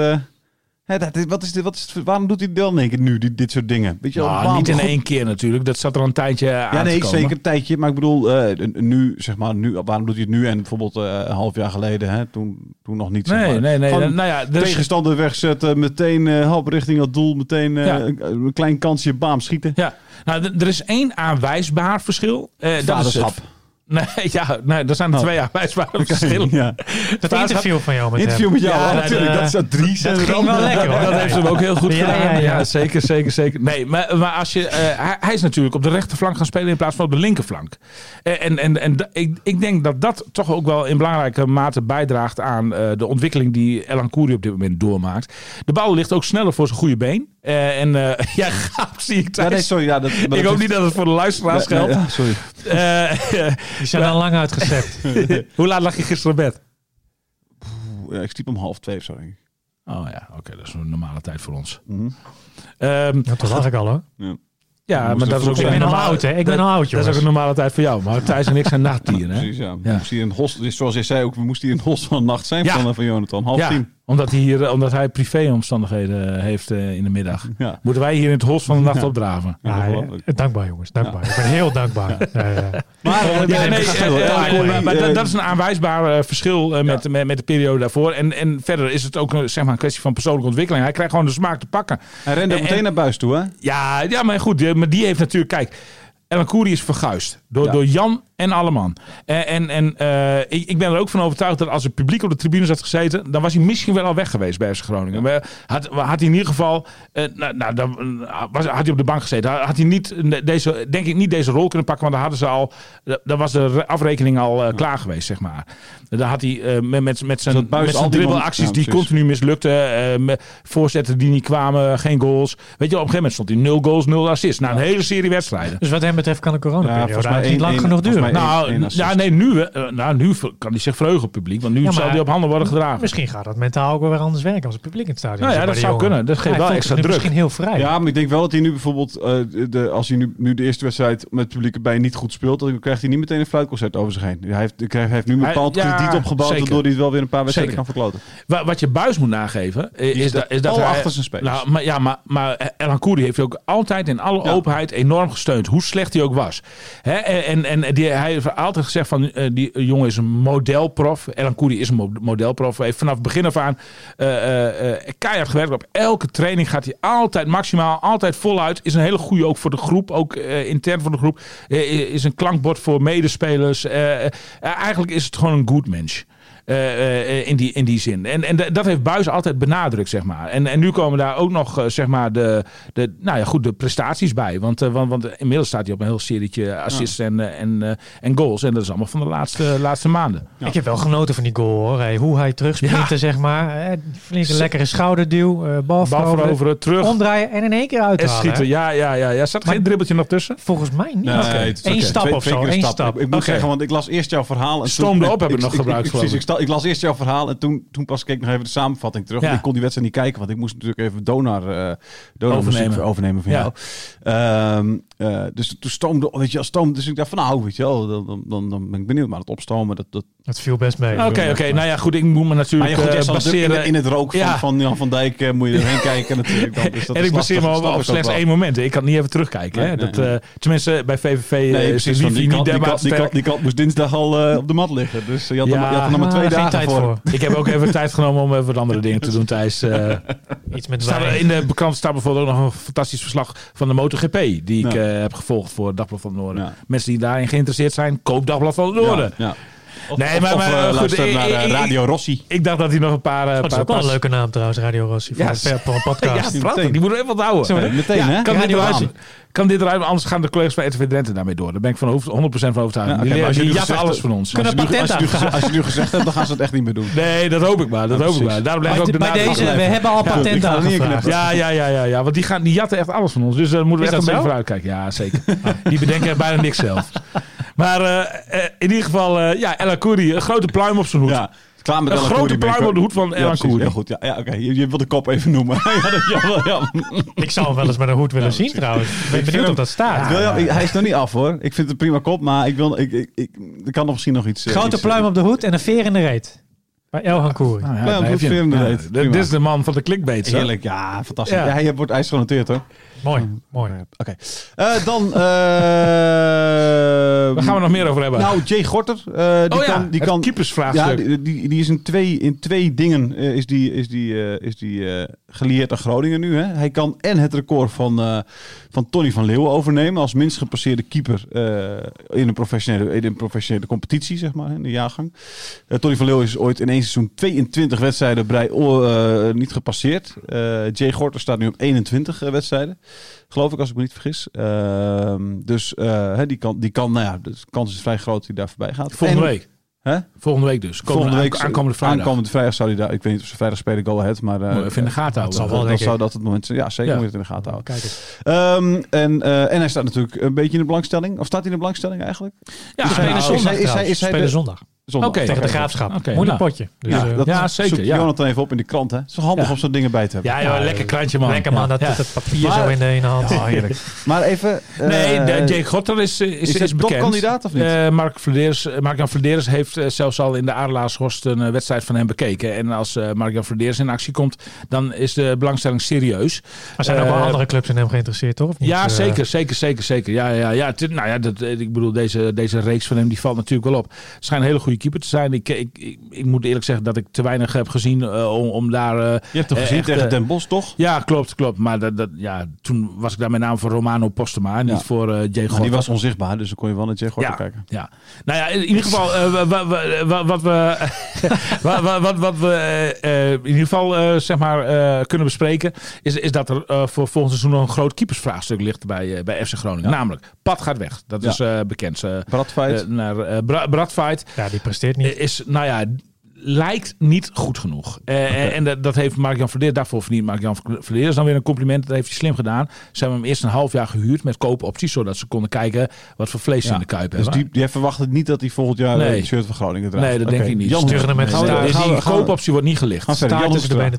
Speaker 1: Eh, hè, dat, is- wat is dit, wat is het, waarom doet hij dan één keer nu, dit, dit soort dingen? Weet je, wel,
Speaker 2: Nou,
Speaker 1: waarom
Speaker 2: niet in één keer natuurlijk. Dat zat er al een tijdje aan
Speaker 1: Ja,
Speaker 2: te
Speaker 1: nee,
Speaker 2: komen.
Speaker 1: zeker een tijdje. Maar ik bedoel, eh, nu, zeg maar, nu, waarom doet hij het nu en bijvoorbeeld eh, een half jaar geleden, hè, toen, toen nog niet. zeg
Speaker 2: Nee,
Speaker 1: maar.
Speaker 2: nee, nee.
Speaker 1: Gewoon
Speaker 2: nou ja, is-
Speaker 1: tegenstander wegzetten, meteen eh richting het doel, meteen eh,
Speaker 2: Ja.
Speaker 1: een, een klein kansje, baam, schieten.
Speaker 2: Ja, nou, d- er is één aanwijsbaar verschil. Eh, dat is
Speaker 1: Vaderschap.
Speaker 2: Nee, ja, nee, er zijn er
Speaker 1: Oh.
Speaker 2: twee aanwijsbare verschillen.
Speaker 1: Ja.
Speaker 3: Dat interview van jou met
Speaker 1: Interview
Speaker 3: hem.
Speaker 1: met jou,
Speaker 3: Ja,
Speaker 1: oh,
Speaker 3: dat,
Speaker 1: natuurlijk.
Speaker 3: eh,
Speaker 1: Dat is dat drie. zijn
Speaker 3: dat ging wel lekker hoor.
Speaker 2: Dat heeft hem ook heel goed
Speaker 3: Ja,
Speaker 2: gedaan.
Speaker 3: ja,
Speaker 2: Ja,
Speaker 3: ja.
Speaker 2: zeker, zeker, zeker. Nee, maar, maar als je, eh, hij, hij is natuurlijk op de rechterflank gaan spelen in plaats van op de linkerflank. Eh, En, en, en ik, ik denk dat dat toch ook wel in belangrijke mate bijdraagt aan eh, de ontwikkeling die Elan Koeri op dit moment doormaakt. De bal ligt ook sneller voor zijn goede been. Eh, en eh ja, gaaf zie ik
Speaker 1: Ja,
Speaker 2: thuis.
Speaker 1: nee, sorry. Ja, dat, maar
Speaker 2: ik
Speaker 1: dat
Speaker 2: hoop
Speaker 1: is-
Speaker 2: niet dat het voor de luisteraars
Speaker 1: Nee, nee,
Speaker 2: geldt.
Speaker 1: ja, sorry.
Speaker 2: Eh,
Speaker 3: Die zijn al lang uitgezet.
Speaker 2: hoe laat lag je gisteren bed?
Speaker 1: Ja, ik sliep om half twee of zo, denk ik.
Speaker 2: Oh ja, oké, dat is een normale tijd voor ons.
Speaker 1: Mhm.
Speaker 2: Ehm,
Speaker 3: Ja, toen lag ik al hoor.
Speaker 2: ja,
Speaker 1: moest
Speaker 2: maar dat is ook
Speaker 3: Ik
Speaker 2: een
Speaker 3: ben al
Speaker 2: normale-
Speaker 3: oud hè. Ik ben al oud
Speaker 2: Dat is ook een normale tijd voor jou. Maar Thijs en ik zijn nachtdieren. Hè?
Speaker 1: Precies, ja. We
Speaker 2: Ja.
Speaker 1: moesten hier in het hos, dus zoals jij zei ook, we moesten hier in het hos van de nacht zijn
Speaker 2: Ja.
Speaker 1: van, van Jonathan. Half
Speaker 2: Ja,
Speaker 1: tien.
Speaker 2: Omdat hij, hier, omdat hij privéomstandigheden heeft eh, in de middag.
Speaker 1: Ja.
Speaker 2: Moeten wij hier in het hos van de nacht
Speaker 1: Ja.
Speaker 2: opdraven.
Speaker 1: Ja,
Speaker 3: Ja,
Speaker 1: ongelooflijk.
Speaker 3: eh, dankbaar jongens, dankbaar. Ik ben heel dankbaar. Ja, ja.
Speaker 1: Maar, eh,
Speaker 2: eh, eh,
Speaker 1: eh,
Speaker 2: dat- is een aanwijsbaar eh, verschil eh, met, met, met de periode daarvoor. En, en verder is het ook een, zeg maar, een kwestie van persoonlijke ontwikkeling. Hij krijgt gewoon de smaak te pakken.
Speaker 1: Hij rende meteen naar buis toe, hè?
Speaker 2: Ja, ja maar goed. die- Maar die heeft natuurlijk... Kijk, Ellen Koeri is verguisd. Door,
Speaker 1: Ja.
Speaker 2: door Jan en Alleman. En, en, en eh, ik, ik ben er ook van overtuigd dat als het publiek op de tribunes had gezeten... dan was hij misschien wel al weg geweest bij FC Groningen. Maar had, had hij in ieder geval... eh, nou, nou, dan eh, was, had hij op de bank gezeten. Had hij niet deze, denk ik niet deze rol kunnen pakken. Want dan hadden ze al... Dan was de re- afrekening al klaar geweest, zeg maar. Dan had hij met, met, met zijn, met zijn dribbelacties
Speaker 1: Ja,
Speaker 2: die continu mislukten. eh, voorzetten die niet kwamen. Geen goals. Weet je, op een gegeven moment stond hij 0 goals, 0 assists. Na een hele serie wedstrijden.
Speaker 3: Dus wat hem betreft kan de
Speaker 1: Ja,
Speaker 3: coronaperiode
Speaker 1: volgens mij
Speaker 3: eigenlijk niet lang genoeg duren.
Speaker 2: Nou, ja, nee, nu, eh, nou, nu kan hij zich verheugen het publiek. Want nu
Speaker 3: Ja,
Speaker 2: zal hij op handen worden gedragen.
Speaker 3: Misschien gaat dat mentaal ook wel weer anders werken als het publiek in het stadion
Speaker 2: Nou ja, dat zou
Speaker 3: jongen.
Speaker 2: kunnen. Dat geeft
Speaker 3: Hij
Speaker 2: wel extra druk.
Speaker 3: Misschien heel vrij.
Speaker 1: Ja, maar ik denk wel dat hij nu bijvoorbeeld, eh, de, als hij nu, nu de eerste wedstrijd met het publiek erbij niet goed speelt, dan krijgt hij niet meteen een fluitconcert over zich heen. Hij heeft, hij heeft nu een bepaald
Speaker 2: ja,
Speaker 1: krediet opgebouwd,
Speaker 2: zeker.
Speaker 1: waardoor hij het wel weer een paar wedstrijden
Speaker 2: Zeker.
Speaker 1: kan verkloten.
Speaker 2: Wa- Wat je buis moet nageven, eh, is,
Speaker 1: is
Speaker 2: dat, is dat hij...
Speaker 1: achter zijn spelers.
Speaker 2: Nou, maar, ja, maar, maar Elan Koeri heeft ook altijd in alle
Speaker 1: Ja.
Speaker 2: openheid enorm gesteund. Hoe slecht hij ook was. Hè, en en, en die, hij heeft altijd gezegd van, eh, die jongen is een modelprof. Elan Koeri is een mo- modelprof. Hij heeft vanaf begin af aan eh, eh, keihard gewerkt. Op elke training gaat hij altijd maximaal, altijd voluit. Is een hele goede ook voor de groep. Ook intern voor de groep. Is een klankbord voor medespelers. Eigenlijk is het gewoon een good mens. Eh, eh, in, die, in die zin. En, en dat heeft Buis altijd benadrukt, zeg maar. En, en nu komen daar ook nog, eh, zeg maar, de, de, nou ja, goed, de prestaties bij. Want, eh, want, want inmiddels staat hij op een heel serietje assists en, en, eh, en goals. En dat is allemaal van de laatste, laatste maanden.
Speaker 3: Ik heb wel genoten van die goal hoor. Hey, hoe hij terugsprintte, zeg maar. Eh, Flinke lekkere schouderduw. eh bal veroveren,
Speaker 2: veroveren, terug.
Speaker 3: Omdraaien en in één keer
Speaker 2: En
Speaker 3: uithalen.
Speaker 2: schieten.
Speaker 3: hè?
Speaker 2: Ja, ja, ja. ja. Zat er
Speaker 3: Maar-
Speaker 2: geen dribbeltje nog tussen?
Speaker 3: Volgens mij niet.
Speaker 1: Nee,
Speaker 3: Eén stap
Speaker 1: Twee-
Speaker 3: of
Speaker 1: twee
Speaker 3: zo.
Speaker 1: een
Speaker 3: één
Speaker 1: stap.
Speaker 3: stap.
Speaker 1: Ik, ik moet zeggen, want ik las eerst jouw verhaal. En
Speaker 2: Stoomde op, heb ik nog gebruikt,
Speaker 1: Precies,
Speaker 2: geloof ik.
Speaker 1: ik, ik las eerst jouw verhaal en toen, toen pas keek ik nog even de samenvatting terug.
Speaker 2: Ja.
Speaker 1: Want ik kon die wedstrijd niet kijken, want ik moest natuurlijk even Donar, Donar
Speaker 2: Overnemen.
Speaker 1: overnemen van
Speaker 2: Ja.
Speaker 1: jou. Ehm, eh, dus toen stoomde, weet je, wel, stoomde. Dus ik dacht van nou, weet je wel, dan, dan, dan, dan ben ik benieuwd. Maar het opstomen, dat, dat
Speaker 3: Het viel best mee.
Speaker 2: Oké, oké. Nou ja, goed. Ik moet me
Speaker 1: maar
Speaker 2: natuurlijk
Speaker 1: ja, goed, jij
Speaker 2: eh,
Speaker 1: natuurlijk
Speaker 2: baseren...
Speaker 1: in, in het rook van,
Speaker 2: Ja.
Speaker 1: van Jan van Dijk, eh, moet je erheen kijken natuurlijk. Dan, dus dat
Speaker 2: en ik baseer me op, op slechts één moment. Ik kan niet even terugkijken.
Speaker 1: Nee,
Speaker 2: hè?
Speaker 1: nee,
Speaker 2: dat,
Speaker 1: nee.
Speaker 2: eh, tenminste, bij VVV
Speaker 1: Nee,
Speaker 2: is
Speaker 1: Die kant, die, kant, die,
Speaker 2: sterk.
Speaker 1: kant, die kant moest dinsdag al eh, op de mat liggen. Dus je had, er, je had er nog maar twee dagen
Speaker 3: tijd
Speaker 1: voor.
Speaker 3: voor.
Speaker 2: Ik heb ook even tijd genomen om even wat andere dingen te doen, Thijs. Eh,
Speaker 3: Iets met
Speaker 2: staat in de krant staat bijvoorbeeld ook nog een fantastisch verslag van de MotoGP. Die ik eh, heb gevolgd voor Dagblad van het Noorden. Mensen die daarin geïnteresseerd zijn, koop Dagblad van het Noorden.
Speaker 1: Ja, ja. Of,
Speaker 2: Nee,
Speaker 1: of-
Speaker 2: maar-
Speaker 1: eh,
Speaker 2: goed,
Speaker 1: naar eh,
Speaker 2: ik-
Speaker 1: Radio Rossi.
Speaker 2: Ik dacht dat hij nog een paar... eh,
Speaker 3: Oh, dat is
Speaker 2: paar
Speaker 3: ook wel een leuke naam trouwens, Radio Rossi. Voor
Speaker 2: Ja,
Speaker 3: een, voor een podcast.
Speaker 2: Ja, prachtig. Die moeten we even onthouden.
Speaker 3: We
Speaker 1: Eh, meteen, hè?
Speaker 2: Kan dit, eruit,
Speaker 3: Rossi.
Speaker 2: kan dit eruit, anders gaan de collega's van RTV Drenthe daarmee door. Daar ben ik van over- 100% van overtuigd.
Speaker 1: Ja, je nu
Speaker 2: jatten
Speaker 1: gezegd
Speaker 2: alles van ons.
Speaker 3: Kunnen
Speaker 1: Als je, nu, als, je nu,
Speaker 3: aanvragen.
Speaker 1: geze- als je nu gezegd hebt, dan gaan ze het echt niet meer doen.
Speaker 2: Nee, dat hoop ik maar. Dat
Speaker 1: Ja,
Speaker 2: hoop ik maar. Daarom blijf ik ook de
Speaker 3: bij deze, we hebben al patenten.
Speaker 2: Ja, ja, ja, ja, ja. Want die, gaan, die jatten echt alles van ons. Dus daar moeten we
Speaker 3: Is
Speaker 2: echt een
Speaker 3: dat
Speaker 2: beetje vooruit kijken. Ja, zeker. Die bedenken bijna niks zelf. Maar eh, eh, in ieder geval, eh, ja, Ella Kouri, een grote pluim op zijn hoed.
Speaker 1: Ja, klaar met
Speaker 2: Een grote pluim op de hoed van
Speaker 1: Ja, precies.
Speaker 2: Koeri.
Speaker 1: Heel goed, ja, ja oké. Je, je wilt de kop even noemen. ja, dat, ja, wel, ja.
Speaker 3: Ik zou hem wel eens met een hoed willen zien trouwens. Ik ben benieuwd of dat staat.
Speaker 1: wil, hij is nog niet af hoor. Ik vind het een prima kop, maar ik wil, ik, ik, ik, er kan nog misschien nog iets.
Speaker 3: Grote
Speaker 1: iets-
Speaker 3: pluim op de hoed en een veer in de reet. Bij El Hankouri.
Speaker 2: Nou
Speaker 1: Ja,
Speaker 2: Ja, dit- is de man van de clickbait.
Speaker 1: Heerlijk, ja, fantastisch.
Speaker 2: Ja.
Speaker 1: Ja, je wordt ijs genoteerd hoor.
Speaker 3: Mooi, mooi.
Speaker 1: Oké. Eh, dan... eh
Speaker 2: Waar gaan we nog meer over hebben?
Speaker 1: Nou, Jay Gorter. eh, die
Speaker 2: oh ja,
Speaker 1: kan, die
Speaker 2: het
Speaker 1: kan,
Speaker 2: keepersvraagstuk.
Speaker 1: Ja, die, die, die is in twee, in twee dingen eh, is die, is die, is die gelieerd aan Groningen nu. Hè? Hij kan en het record van, van Tony van Leeuwen overnemen als minst gepasseerde keeper in, een professionele, in een professionele competitie, zeg maar, in de jaargang. Tony van Leeuwen is ooit in één seizoen 22 wedstrijden eh, niet gepasseerd. Jay Gorter staat nu op 21 eh, wedstrijden. Geloof ik, als ik me niet vergis. Ehm, dus eh, die, kan, die kan, nou ja, de kans is vrij groot dat hij daar voorbij gaat.
Speaker 2: Volgende
Speaker 1: En-
Speaker 2: week.
Speaker 1: Hè?
Speaker 2: Volgende week dus. Komende,
Speaker 1: Volgende week,
Speaker 2: aank- aankomende vrijdag.
Speaker 1: Aankomende vrijdag zou hij daar. Ik weet niet of ze vrijdag spelen Go Ahead, maar.
Speaker 2: je even in de gaten
Speaker 3: dat
Speaker 2: houden.
Speaker 3: zal wel,
Speaker 1: dan zou dat het moment zijn. Ja, zeker
Speaker 2: Ja.
Speaker 1: moet je het in de gaten houden.
Speaker 3: Kijk.
Speaker 1: Ehm, en, eh, en hij staat natuurlijk een beetje in de belangstelling. Of staat hij in de belangstelling eigenlijk?
Speaker 2: Ja,
Speaker 3: spelen
Speaker 2: nou,
Speaker 3: zondag
Speaker 1: is hij- is hij- is hij
Speaker 3: zondag.
Speaker 1: Zondag.
Speaker 2: Oké.
Speaker 3: Tegen de Graafschap.
Speaker 2: Oké,
Speaker 3: Moeilijk
Speaker 2: nou.
Speaker 3: potje. Dus,
Speaker 1: Ja,
Speaker 3: eh,
Speaker 1: dat
Speaker 2: ja,
Speaker 1: zoekt
Speaker 2: zeker, ja.
Speaker 1: Jonathan even op in de krant. Hè? Het is handig
Speaker 2: Ja.
Speaker 1: om zo'n dingen bij te hebben.
Speaker 2: Ja, joh, lekker krantje man.
Speaker 3: Lekker man, dat,
Speaker 2: Ja.
Speaker 3: dat papier
Speaker 1: Maar-
Speaker 3: zo in de ene hand.
Speaker 1: Oh, heerlijk. Maar even. eh,
Speaker 2: Nee, de, Jake Gotter is, is, is,
Speaker 1: is het
Speaker 2: bekend.
Speaker 1: topkandidaat of niet?
Speaker 2: Eh, Mark Vladeres, Mark-Jan Vladeres heeft eh, zelfs al in de Adelaarshorst een eh, wedstrijd van hem bekeken. En als eh Mark-Jan Vladeres in actie komt, dan is de belangstelling serieus.
Speaker 3: Maar zijn er ook wel
Speaker 2: Eh,
Speaker 3: andere clubs in hem geïnteresseerd, toch? Of niet?
Speaker 2: Ja,
Speaker 3: Eh,
Speaker 2: zeker, zeker, zeker, zeker. Ja, ja, ja. Het- nou ja, dat, ik bedoel, deze, deze reeks van hem die valt natuurlijk wel op. Het schijnt een hele goede keeper te zijn. Ik, ik, ik, ik moet eerlijk zeggen dat ik te weinig heb gezien eh, om, om daar... eh,
Speaker 1: Je hebt toch
Speaker 2: eh,
Speaker 1: gezien
Speaker 2: echt,
Speaker 1: tegen Den Bos, toch?
Speaker 2: ja, klopt, klopt. Maar dat, dat, ja, toen was ik daar met name voor Romano Postema, niet
Speaker 1: Ja.
Speaker 2: voor eh Jay
Speaker 1: die was onzichtbaar, dus dan kon je wel naar Jay
Speaker 2: Ja.
Speaker 1: kijken.
Speaker 2: Ja, nou ja, in ieder geval, eh, wa- wa- wa- wa- wat we, wa- wa- wat, wat we in ieder geval eh, zeg maar, eh, kunnen bespreken, is, is dat er voor volgend seizoen nog een groot keepersvraagstuk ligt bij, bij FC Groningen.
Speaker 1: Ja.
Speaker 2: Namelijk, Pat gaat weg. Dat
Speaker 1: Ja.
Speaker 2: is eh, bekend. Eh,
Speaker 1: Bradfight.
Speaker 2: naar Bra- Bradfight
Speaker 3: Ja, die presteert niet.
Speaker 2: is, nou ja, lijkt niet goed genoeg. Eh, En dat, dat heeft Mark-Jan Verdeer daarvoor verdiend. Mark-Jan Verdeer is dan weer een compliment. Dat heeft hij slim gedaan. Ze hebben hem eerst een half jaar gehuurd met koopopties. Zodat ze konden kijken wat voor vlees ze
Speaker 1: Ja.
Speaker 2: in de kuip
Speaker 1: dus
Speaker 2: hebben.
Speaker 1: die, die verwacht het niet dat hij volgend jaar
Speaker 2: Nee.
Speaker 1: het shirt van Groningen draagt.
Speaker 2: Nee, dat denk ik niet.
Speaker 1: Jan
Speaker 3: hem met
Speaker 1: gaan we-
Speaker 3: staart.
Speaker 2: Dus
Speaker 1: gaan
Speaker 2: die
Speaker 1: we- gaan we-
Speaker 2: koopoptie wordt niet gelicht.
Speaker 1: Gaan verder. Jan
Speaker 3: de
Speaker 1: Hoekstra.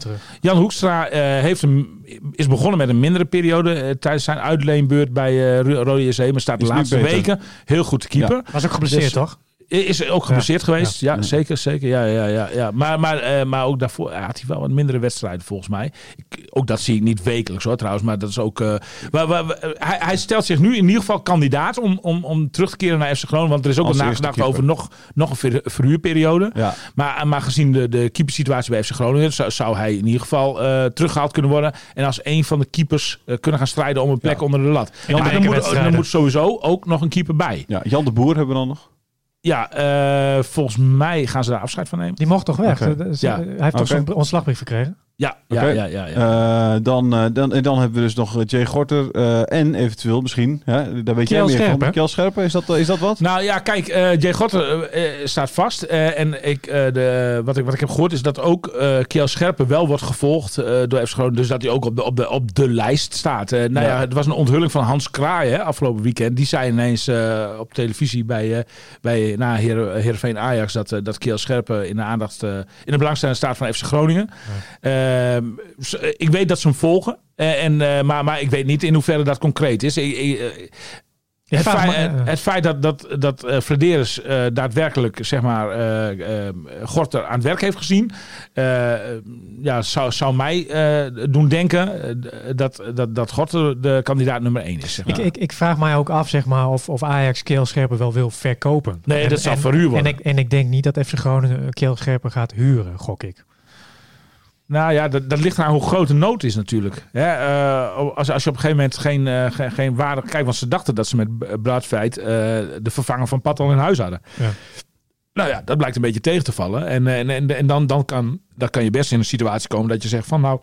Speaker 2: Jan Hoekstra eh, heeft een, is begonnen met een mindere periode eh, tijdens zijn uitleenbeurt bij eh Ro- Rode JC. Maar staat de
Speaker 1: Is
Speaker 2: laatste weken heel goed te keeper.
Speaker 3: Was ook geblesseerd,
Speaker 2: Dus-
Speaker 3: toch?
Speaker 2: Is ook geblesseerd geweest. Ja,
Speaker 1: Ja.
Speaker 2: zeker, zeker. Ja, ja, ja, ja. Maar, maar, eh, maar ook daarvoor ja, had hij wel wat mindere wedstrijden volgens mij. Ik, ook dat zie ik niet wekelijks hoor trouwens. Maar dat is ook... eh, wa- hij, hij stelt zich nu in ieder geval kandidaat om, om, om terug te keren naar FC Groningen. Want er is ook al
Speaker 1: eerste
Speaker 2: nagedacht over nog, nog een ver- verhuurperiode. Maar, maar gezien de, de keepersituatie bij FC Groningen zou, zou hij in ieder geval eh, teruggehaald kunnen worden. En als een van de keepers eh, kunnen gaan strijden om een plek onder de lat. maar dan, moet, dan moet sowieso ook nog een keeper bij.
Speaker 1: ja, Jan de Boer hebben we dan nog.
Speaker 2: Ja, eh, volgens mij gaan ze daar afscheid van nemen.
Speaker 3: Die mocht toch weg? Hij heeft toch zo'n ontslagbrief gekregen?
Speaker 2: Ja, ja, ja, ja. ja.
Speaker 1: Eh, dan, eh, dan, en dan hebben we dus nog Jay Gorter eh, en eventueel misschien, hè, daar weet jij
Speaker 3: Kjell
Speaker 1: meer
Speaker 3: Scherpen.
Speaker 1: van. Kjell Scherpen, is dat, is dat wat?
Speaker 2: Nou ja, kijk, eh Jay Gotter eh, eh, staat vast. Eh, en ik, eh, de, wat, ik, wat ik heb gehoord is dat ook eh Kiel Scherpen wel wordt gevolgd eh, door FC Groningen. Dus dat hij ook op de, op de, op de lijst staat. Eh, nou ja.
Speaker 1: Ja.
Speaker 2: het was een onthulling van Hans Kraai hè, afgelopen weekend. Die zei ineens eh, op televisie bij, eh bij na Heer, Heerenveen Ajax dat, eh, dat Kiel Scherpen in de aandacht, eh, in de belangstelling staat van FC Groningen. Eh, ik weet dat ze hem volgen. Eh, en, eh, maar, maar ik weet niet in hoeverre dat concreet is. Ik, ik, eh,
Speaker 3: Ja,
Speaker 2: het, feit, het-
Speaker 3: eh,
Speaker 2: dat, dat, dat eh Frederis eh, daadwerkelijk zeg maar, eh, eh, Gorter aan het werk heeft gezien, eh, ja, zou, zou mij eh, doen denken eh, dat, dat, dat Gorter de kandidaat nummer 1 is. Zeg maar.
Speaker 3: Ik, ik, ik vraag mij ook af zeg maar, of, of Ajax Keel Scherpen wel wil verkopen.
Speaker 2: Nee,
Speaker 3: En-
Speaker 2: dat zal
Speaker 3: en-
Speaker 2: verhuur worden.
Speaker 3: En ik, en ik denk niet dat FC Groningen Keel Scherpen gaat huren, gok ik.
Speaker 2: Nou ja, dat, dat ligt aan hoe groot de nood is natuurlijk. Hè, eh, als, als je op een gegeven moment geen, eh, geen, geen waarde... Kijk, want ze dachten dat ze met Braadfeit eh, de vervanger van Pat al in huis hadden.
Speaker 3: Ja.
Speaker 2: Nou ja, dat blijkt een beetje tegen te vallen. En, en, en, en dan, dan, kan, dan kan je best in een situatie komen dat je zegt van nou...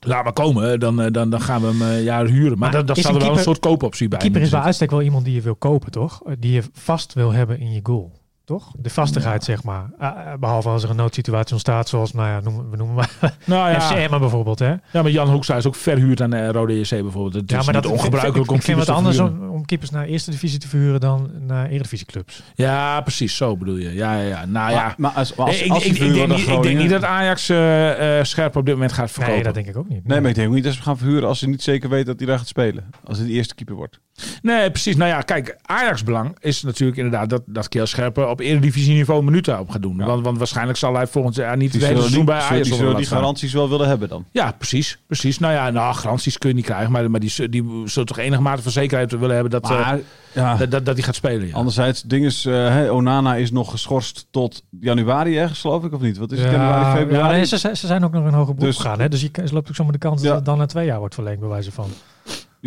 Speaker 2: Laat maar komen, dan, dan, dan gaan we hem ja, huren. Maar, dat,
Speaker 3: een
Speaker 2: er wel een soort koopoptie bij
Speaker 3: Keeper is bij uitstek wel iemand die je wil kopen, toch? Die je vast wil hebben in je goal. Toch? De vastigheid, zeg maar. Ah, eh, behalve als er een noodsituatie ontstaat, zoals, nou ja, noemen, we noemen maar.
Speaker 2: Nou ja,
Speaker 3: FC bijvoorbeeld, hè?
Speaker 2: ja, maar Jan Hoekstra is ook verhuurd aan de Rode JC bijvoorbeeld. Het is
Speaker 3: ja, maar dat
Speaker 2: niet ongebruikelijk
Speaker 3: ik,
Speaker 2: om
Speaker 3: ik vind
Speaker 2: keepers
Speaker 3: het
Speaker 2: te
Speaker 3: anders om, om keepers naar eerste divisie te verhuren dan naar eredivisieclubs.
Speaker 2: Ja, precies, zo bedoel je. Ja, ja, ja. Nou ja,
Speaker 1: Maar, maar als, als,
Speaker 2: ik,
Speaker 1: als
Speaker 2: ik,
Speaker 1: die
Speaker 2: ik, denk niet, ik denk niet dat Ajax eh, eh, scherp op dit moment gaat verkopen.
Speaker 3: Nee, dat denk ik ook niet.
Speaker 1: Nee, maar ik denk ook niet dat ze gaan verhuren als ze niet zeker weten dat hij daar gaat spelen. Als hij de eerste keeper wordt.
Speaker 2: Nee, precies. Nou ja, kijk, Ajax belang is natuurlijk inderdaad dat, dat Keel Scherpen op eredivisieniveau minuten op gaat doen. Want, want waarschijnlijk zal hij volgend jaar niet
Speaker 1: Die
Speaker 2: het hele seizoen
Speaker 1: die,
Speaker 2: bij Ajax
Speaker 1: die, zullen die garanties wel willen hebben dan.
Speaker 2: Ja, precies. precies. Nou ja, nou, garanties kun je niet krijgen. Maar, maar die, die zullen toch enige mate van zekerheid willen hebben dat, eh,
Speaker 1: Maar ja,
Speaker 2: dat, dat, dat hij gaat spelen. Ja.
Speaker 1: anderzijds, ding is, eh, hè, Onana is nog geschorst tot januari ergens, geloof ik, of niet? Wat is het,
Speaker 3: Ja,
Speaker 1: januari, februari?
Speaker 3: ja, nee, ze, ze zijn ook nog een hoger beroep
Speaker 1: Dus-
Speaker 3: gegaan. Hè? Dus je, ze loopt ook zomaar de kans
Speaker 1: Ja.
Speaker 3: dat het dan na twee jaar wordt verlengd, bij wijze van.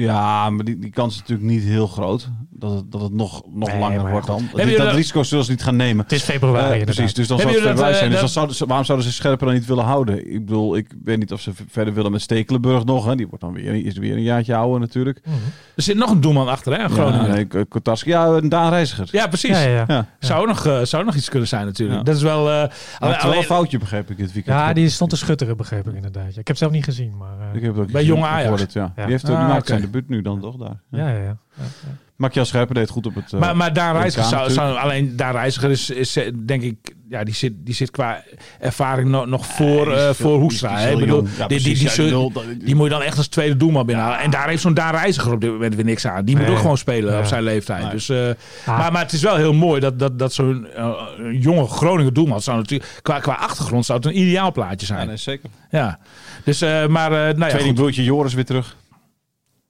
Speaker 1: Ja, maar die, die kans is natuurlijk niet heel groot. Dat het, dat het nog, nog
Speaker 3: Nee,
Speaker 1: langer wordt dan. Dat, dat risico zullen ze niet gaan nemen.
Speaker 3: Het is februari
Speaker 1: Eh, precies, dus dan zou het februari zijn.
Speaker 2: eh,
Speaker 1: Dus dan zouden ze, waarom zouden ze Scherpen dan niet willen houden? Ik bedoel, ik weet niet of ze verder willen met Stekelenburg nog. Hè. Die wordt dan weer, is weer een jaartje ouder natuurlijk.
Speaker 3: Mhm.
Speaker 2: Er zit nog een doelman achter, hè? Groningen.
Speaker 1: Ja, Kotarski, ja, een Daan Reiziger.
Speaker 2: precies.
Speaker 3: Ja, ja, ja.
Speaker 1: Ja.
Speaker 2: Zou, ook nog, eh, zou ook nog iets kunnen zijn natuurlijk.
Speaker 1: Ja.
Speaker 2: Dat is wel... eh,
Speaker 1: het
Speaker 2: alleen-
Speaker 1: is wel een foutje, begreep ik, dit weekend.
Speaker 3: Ja, die stond te schutteren, begreep ik inderdaad. Ik heb het zelf niet gezien, maar... eh,
Speaker 1: Ik heb het ook
Speaker 2: Bij jonge Ajax.
Speaker 1: ja.
Speaker 3: Ja.
Speaker 1: Die, heeft, die
Speaker 2: Ah,
Speaker 1: zijn debuut nu dan toch daar. Ja.
Speaker 3: ja, ja, ja. ja, ja.
Speaker 1: Deed goed op het... eh,
Speaker 2: maar, maar Daan
Speaker 1: WK
Speaker 2: Reiziger zou. Alleen Daan Reiziger is, is eh, denk ik... Ja, die zit, die zit qua ervaring nog, nog voor,
Speaker 1: die
Speaker 2: eh,
Speaker 1: veel-
Speaker 2: voor
Speaker 1: die.
Speaker 2: Ik
Speaker 1: heel
Speaker 2: bedoel.
Speaker 1: Ja,
Speaker 2: die, die, die,
Speaker 1: ja,
Speaker 2: die moet je dan echt als tweede doelman binnenhalen. En daar heeft zo'n Daan Reiziger op dit moment weer niks aan. Die moet
Speaker 3: Nee.
Speaker 2: ook gewoon spelen
Speaker 3: Ja.
Speaker 2: op zijn leeftijd.
Speaker 1: Nee.
Speaker 2: Dus, eh,
Speaker 3: Ah.
Speaker 2: maar, maar het is wel heel mooi dat, dat, dat zo'n eh, jonge Groningen doelman... Zou natuurlijk, qua, qua achtergrond zou het een ideaal plaatje
Speaker 1: Ja,
Speaker 2: zijn.
Speaker 1: nee, zeker.
Speaker 2: Ja, dus, eh, maar, eh, nou ja, goed.
Speaker 1: Tweelingbroertje Joris weer terug.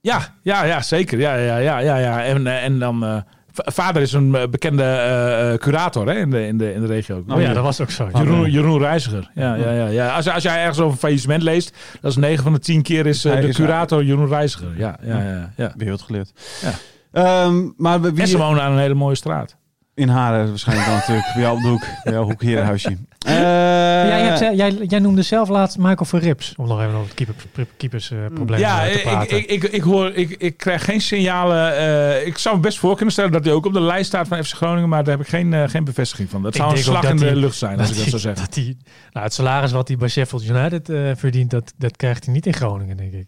Speaker 2: Ja, ja, ja, zeker. Ja, ja, ja, ja, ja. En, eh, en dan. eh, vader is een eh, bekende curator hè, in, de, in, de, in de regio.
Speaker 3: Oh ja, dat was ook zo.
Speaker 2: Jeroen, Jeroen Reiziger. Ja, ja, ja, ja. Als, als jij ergens over faillissement leest, dat is 9 van de 10 keer is de
Speaker 1: is-
Speaker 2: curator Jeroen Reiziger. Ja, ja, ja. ja.
Speaker 1: Geleerd.
Speaker 2: Ja.
Speaker 1: Ehm, maar wie
Speaker 2: En ze wonen aan een hele mooie straat.
Speaker 1: In Haren waarschijnlijk dan natuurlijk. Bij jou op de hoek. Bij jouw hoek herenhuisje. Eh,
Speaker 3: jij, hebt, ze- jij, jij noemde zelf laatst Michael Verrips, om nog even over het keeper, keepersprobleem
Speaker 2: Ja,
Speaker 3: te
Speaker 2: ik,
Speaker 3: praten.
Speaker 2: ik, ik, ik, hoor, ik, ik krijg geen signalen. eh, ik zou me best voor kunnen stellen dat hij ook op de lijst staat van FC Groningen, maar daar heb ik geen, eh, geen bevestiging van. Dat zou een slag in de lucht zijn, als ik dat
Speaker 3: hij-
Speaker 2: zou zeggen.
Speaker 3: dat hij- nou, het salaris wat hij bij Sheffield United eh, verdient, dat, dat krijgt hij niet in Groningen, denk ik.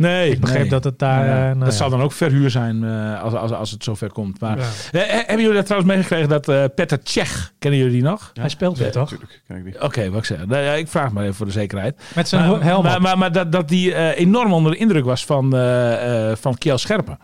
Speaker 2: Nee,
Speaker 3: Ik begreep
Speaker 2: nee.
Speaker 3: dat het daar...
Speaker 2: Ja,
Speaker 3: eh, nou
Speaker 2: dat
Speaker 3: ja.
Speaker 2: zal dan ook verhuur zijn eh, als, als, als het zover komt. Maar,
Speaker 3: Ja.
Speaker 2: Eh, hebben jullie dat trouwens meegekregen dat eh Petter Tsjech, kennen jullie die nog?
Speaker 3: Hij speelt weer, toch?
Speaker 1: Natuurlijk, ken ik die.
Speaker 2: Oké, wat ik zeg. Nou ja, ik vraag maar even voor de zekerheid.
Speaker 3: Met zijn
Speaker 2: Maar,
Speaker 3: helm
Speaker 2: maar,
Speaker 3: op.
Speaker 2: maar, maar dat, dat die eh, enorm onder de indruk was van, eh, eh, van Kiel Scherpen.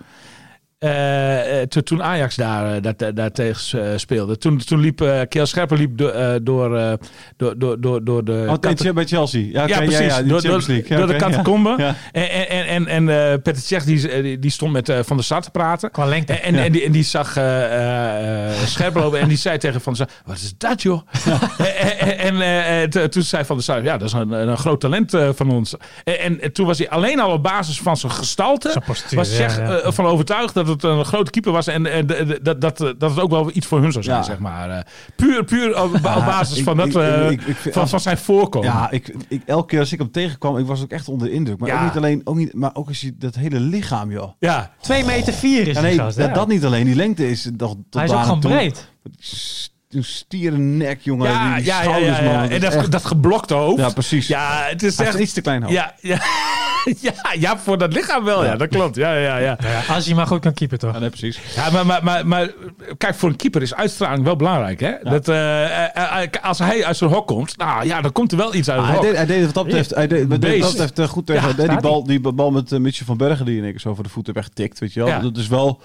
Speaker 2: To- toen Ajax daar, eh, daar, daar tegen eh, speelde. Toen, toen liep uh, Kiel Scherpen liep do- eh, door, eh, door, door, door, door de...
Speaker 1: Oh, bij Chelsea. Ja, oké,
Speaker 2: ja, precies.
Speaker 1: Ja, ja,
Speaker 2: door, door,
Speaker 1: Champions League. Ja,
Speaker 2: door de
Speaker 1: oké, ja.
Speaker 2: catacombe.
Speaker 1: Ja.
Speaker 2: En, en, en, en eh, Petter Tsjech die, die, stond met Van der Sar te praten.
Speaker 3: Qua lengte.
Speaker 2: En, en, en, die, en die zag eh eh, eh, Scherpen lopen en die zei tegen Van der Sar, wat is dat joh? en en, toen zei Van der Sar, ja dat is een, een groot talent van ons. En, en, en toen was hij alleen al op basis van zijn gestalte,
Speaker 3: Zijn postuur,
Speaker 2: was Tsjech
Speaker 3: ja, ja.
Speaker 2: eh, van overtuigd dat het een grote keeper was en eh, de- de- dat, dat, dat het ook wel iets voor hun zou zijn,
Speaker 1: Ja.
Speaker 2: zeg maar. Eh, puur puur op, op basis
Speaker 1: ik-
Speaker 2: van, dat,
Speaker 1: ik-
Speaker 2: eh,
Speaker 1: ik- ik vind-
Speaker 2: van, van zijn voorkomen.
Speaker 1: Ja, ik, ik, elke keer als ik hem tegenkwam, ik was ook echt onder de indruk. Maar
Speaker 2: Ja.
Speaker 1: ook niet alleen, ook niet, maar ook als je dat hele lichaam, joh.
Speaker 2: ja.
Speaker 3: 2 meter 4 is
Speaker 1: Ja,
Speaker 3: die
Speaker 1: nee,
Speaker 3: gast.
Speaker 1: dat,
Speaker 3: ja.
Speaker 1: dat niet alleen. Die lengte is toch tot
Speaker 3: Hij is ook gewoon
Speaker 1: toe.
Speaker 3: breed.
Speaker 1: Een stieren nek, jongen.
Speaker 2: Ja,
Speaker 1: die,
Speaker 2: ja, ja, ja, ja.
Speaker 1: man.
Speaker 2: En dat,
Speaker 1: echt-
Speaker 2: dat geblokte hoofd.
Speaker 1: ja, precies.
Speaker 2: Ja, het is
Speaker 1: Hij is
Speaker 2: echt...
Speaker 1: iets te klein hoofd.
Speaker 2: Ja, ja, ja, ja, voor dat lichaam wel. Ja, dat klopt. Ja, ja, ja.
Speaker 3: Ja, als hij maar goed kan keeper, toch?
Speaker 1: Ja, nee, precies.
Speaker 2: Ja, maar, maar, maar, maar kijk, voor een keeper is uitstraling wel belangrijk. Hè? Dat, eh, als hij uit zijn hok komt, nou ja, dan komt er wel iets uit het
Speaker 1: hij,
Speaker 2: hok.
Speaker 1: deed, hij deed het wat dat betreft, hij deed, wat dat betreft goed tegen die, bal, die bal met uh, Mitchell van Bergen die in één keer zo voor de voeten wegtikt. Weet je wel.
Speaker 2: Ja.
Speaker 1: Dat is wel...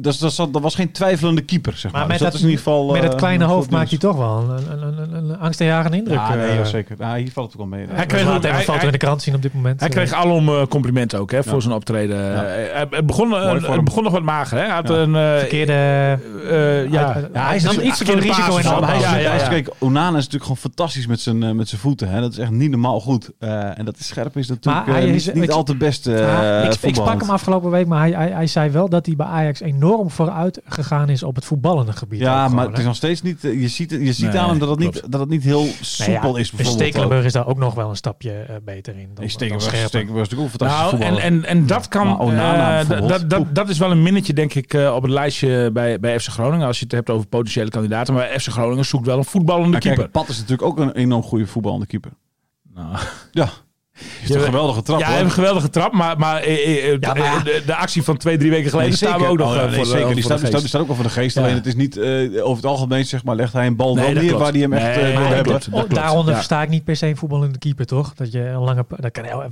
Speaker 1: Dat, dat, was geen twijfelende keeper, zeg maar.
Speaker 3: Maar met
Speaker 1: Dus dat,
Speaker 3: dat-
Speaker 1: is in ieder geval...
Speaker 3: Met
Speaker 1: eh,
Speaker 3: het kleine
Speaker 1: een
Speaker 3: hoofd maakt hij toch wel een, een, een, een, een angstaanjagende indruk.
Speaker 1: Ja, nee,
Speaker 3: eh.
Speaker 1: zeker. Ja, hier valt het ook wel mee.
Speaker 2: Hij kreeg ook-
Speaker 3: even
Speaker 2: hij-
Speaker 3: foto
Speaker 2: hij-
Speaker 3: in de krant zien op dit moment.
Speaker 2: Hij
Speaker 3: Eh,
Speaker 2: kreeg alom complimenten ook hè, voor
Speaker 1: Ja.
Speaker 2: zijn optreden.
Speaker 1: Ja.
Speaker 2: Het- begon, het begon nog wat mager. Hè? Hij had
Speaker 1: Ja.
Speaker 2: een...
Speaker 3: verkeerde...
Speaker 2: eh, ja,
Speaker 1: hij is
Speaker 3: nam iets
Speaker 2: verkeerde
Speaker 3: risico in de.
Speaker 1: Kijk, Onana is natuurlijk gewoon fantastisch met zijn, met zijn voeten. Hè. Dat is echt niet normaal goed. Eh, en dat is scherp is natuurlijk niet, al te best
Speaker 3: Ja, ik, sprak hem afgelopen week, maar hij zei wel dat hij bij Ajax enorm vooruit gegaan is op het voetballende gebied.
Speaker 1: Ja,
Speaker 3: gewoon,
Speaker 1: maar het is nog steeds niet... eh, Je ziet, je ziet
Speaker 2: Nee,
Speaker 1: aan hem dat het, niet, dat het niet heel
Speaker 3: Nee,
Speaker 1: soepel
Speaker 3: ja,
Speaker 1: is bijvoorbeeld.
Speaker 3: Stekelenburg is daar ook nog wel een stapje eh, beter in. Dan,
Speaker 1: Nee,
Speaker 3: dan
Speaker 1: Stekelenburg. Stekelenburg is natuurlijk
Speaker 2: Nou, en,
Speaker 1: voetballer.
Speaker 2: en, en dat kan.
Speaker 1: Maar Onana
Speaker 2: eh, dat, dat, dat is wel een minnetje, denk ik, eh, op het lijstje bij, bij FC Groningen. Als je het hebt over potentiële kandidaten. Maar FC Groningen zoekt wel een voetballende
Speaker 1: Maar kijk,
Speaker 2: keeper.
Speaker 1: Pat is natuurlijk ook een enorm goede voetballende keeper.
Speaker 2: Nou,
Speaker 1: Ja. Is een geweldige trap,
Speaker 2: ja, hij
Speaker 1: hoor.
Speaker 2: heeft een geweldige trap. Maar, maar, eh, eh,
Speaker 3: Ja, maar-
Speaker 2: de, de actie van twee, drie weken geleden
Speaker 1: Nee,
Speaker 2: staan we ook nog
Speaker 1: Oh, ja,
Speaker 2: eh,
Speaker 1: nee,
Speaker 2: voor,
Speaker 1: zeker. Die
Speaker 2: voor
Speaker 1: staat,
Speaker 2: de
Speaker 1: die staat, die
Speaker 2: geest.
Speaker 1: staat ook wel voor de geest.
Speaker 2: Ja.
Speaker 1: Alleen het is niet eh, over het algemeen, zeg maar, legt hij een bal
Speaker 2: Nee,
Speaker 1: wel neer
Speaker 2: klopt.
Speaker 1: waar hij hem echt
Speaker 2: Nee,
Speaker 1: eh, wil hebben.
Speaker 3: Oh, daaronder
Speaker 2: Ja.
Speaker 3: versta ik niet per se een voetballende keeper, toch? Dat je een lange... Dat kan heel,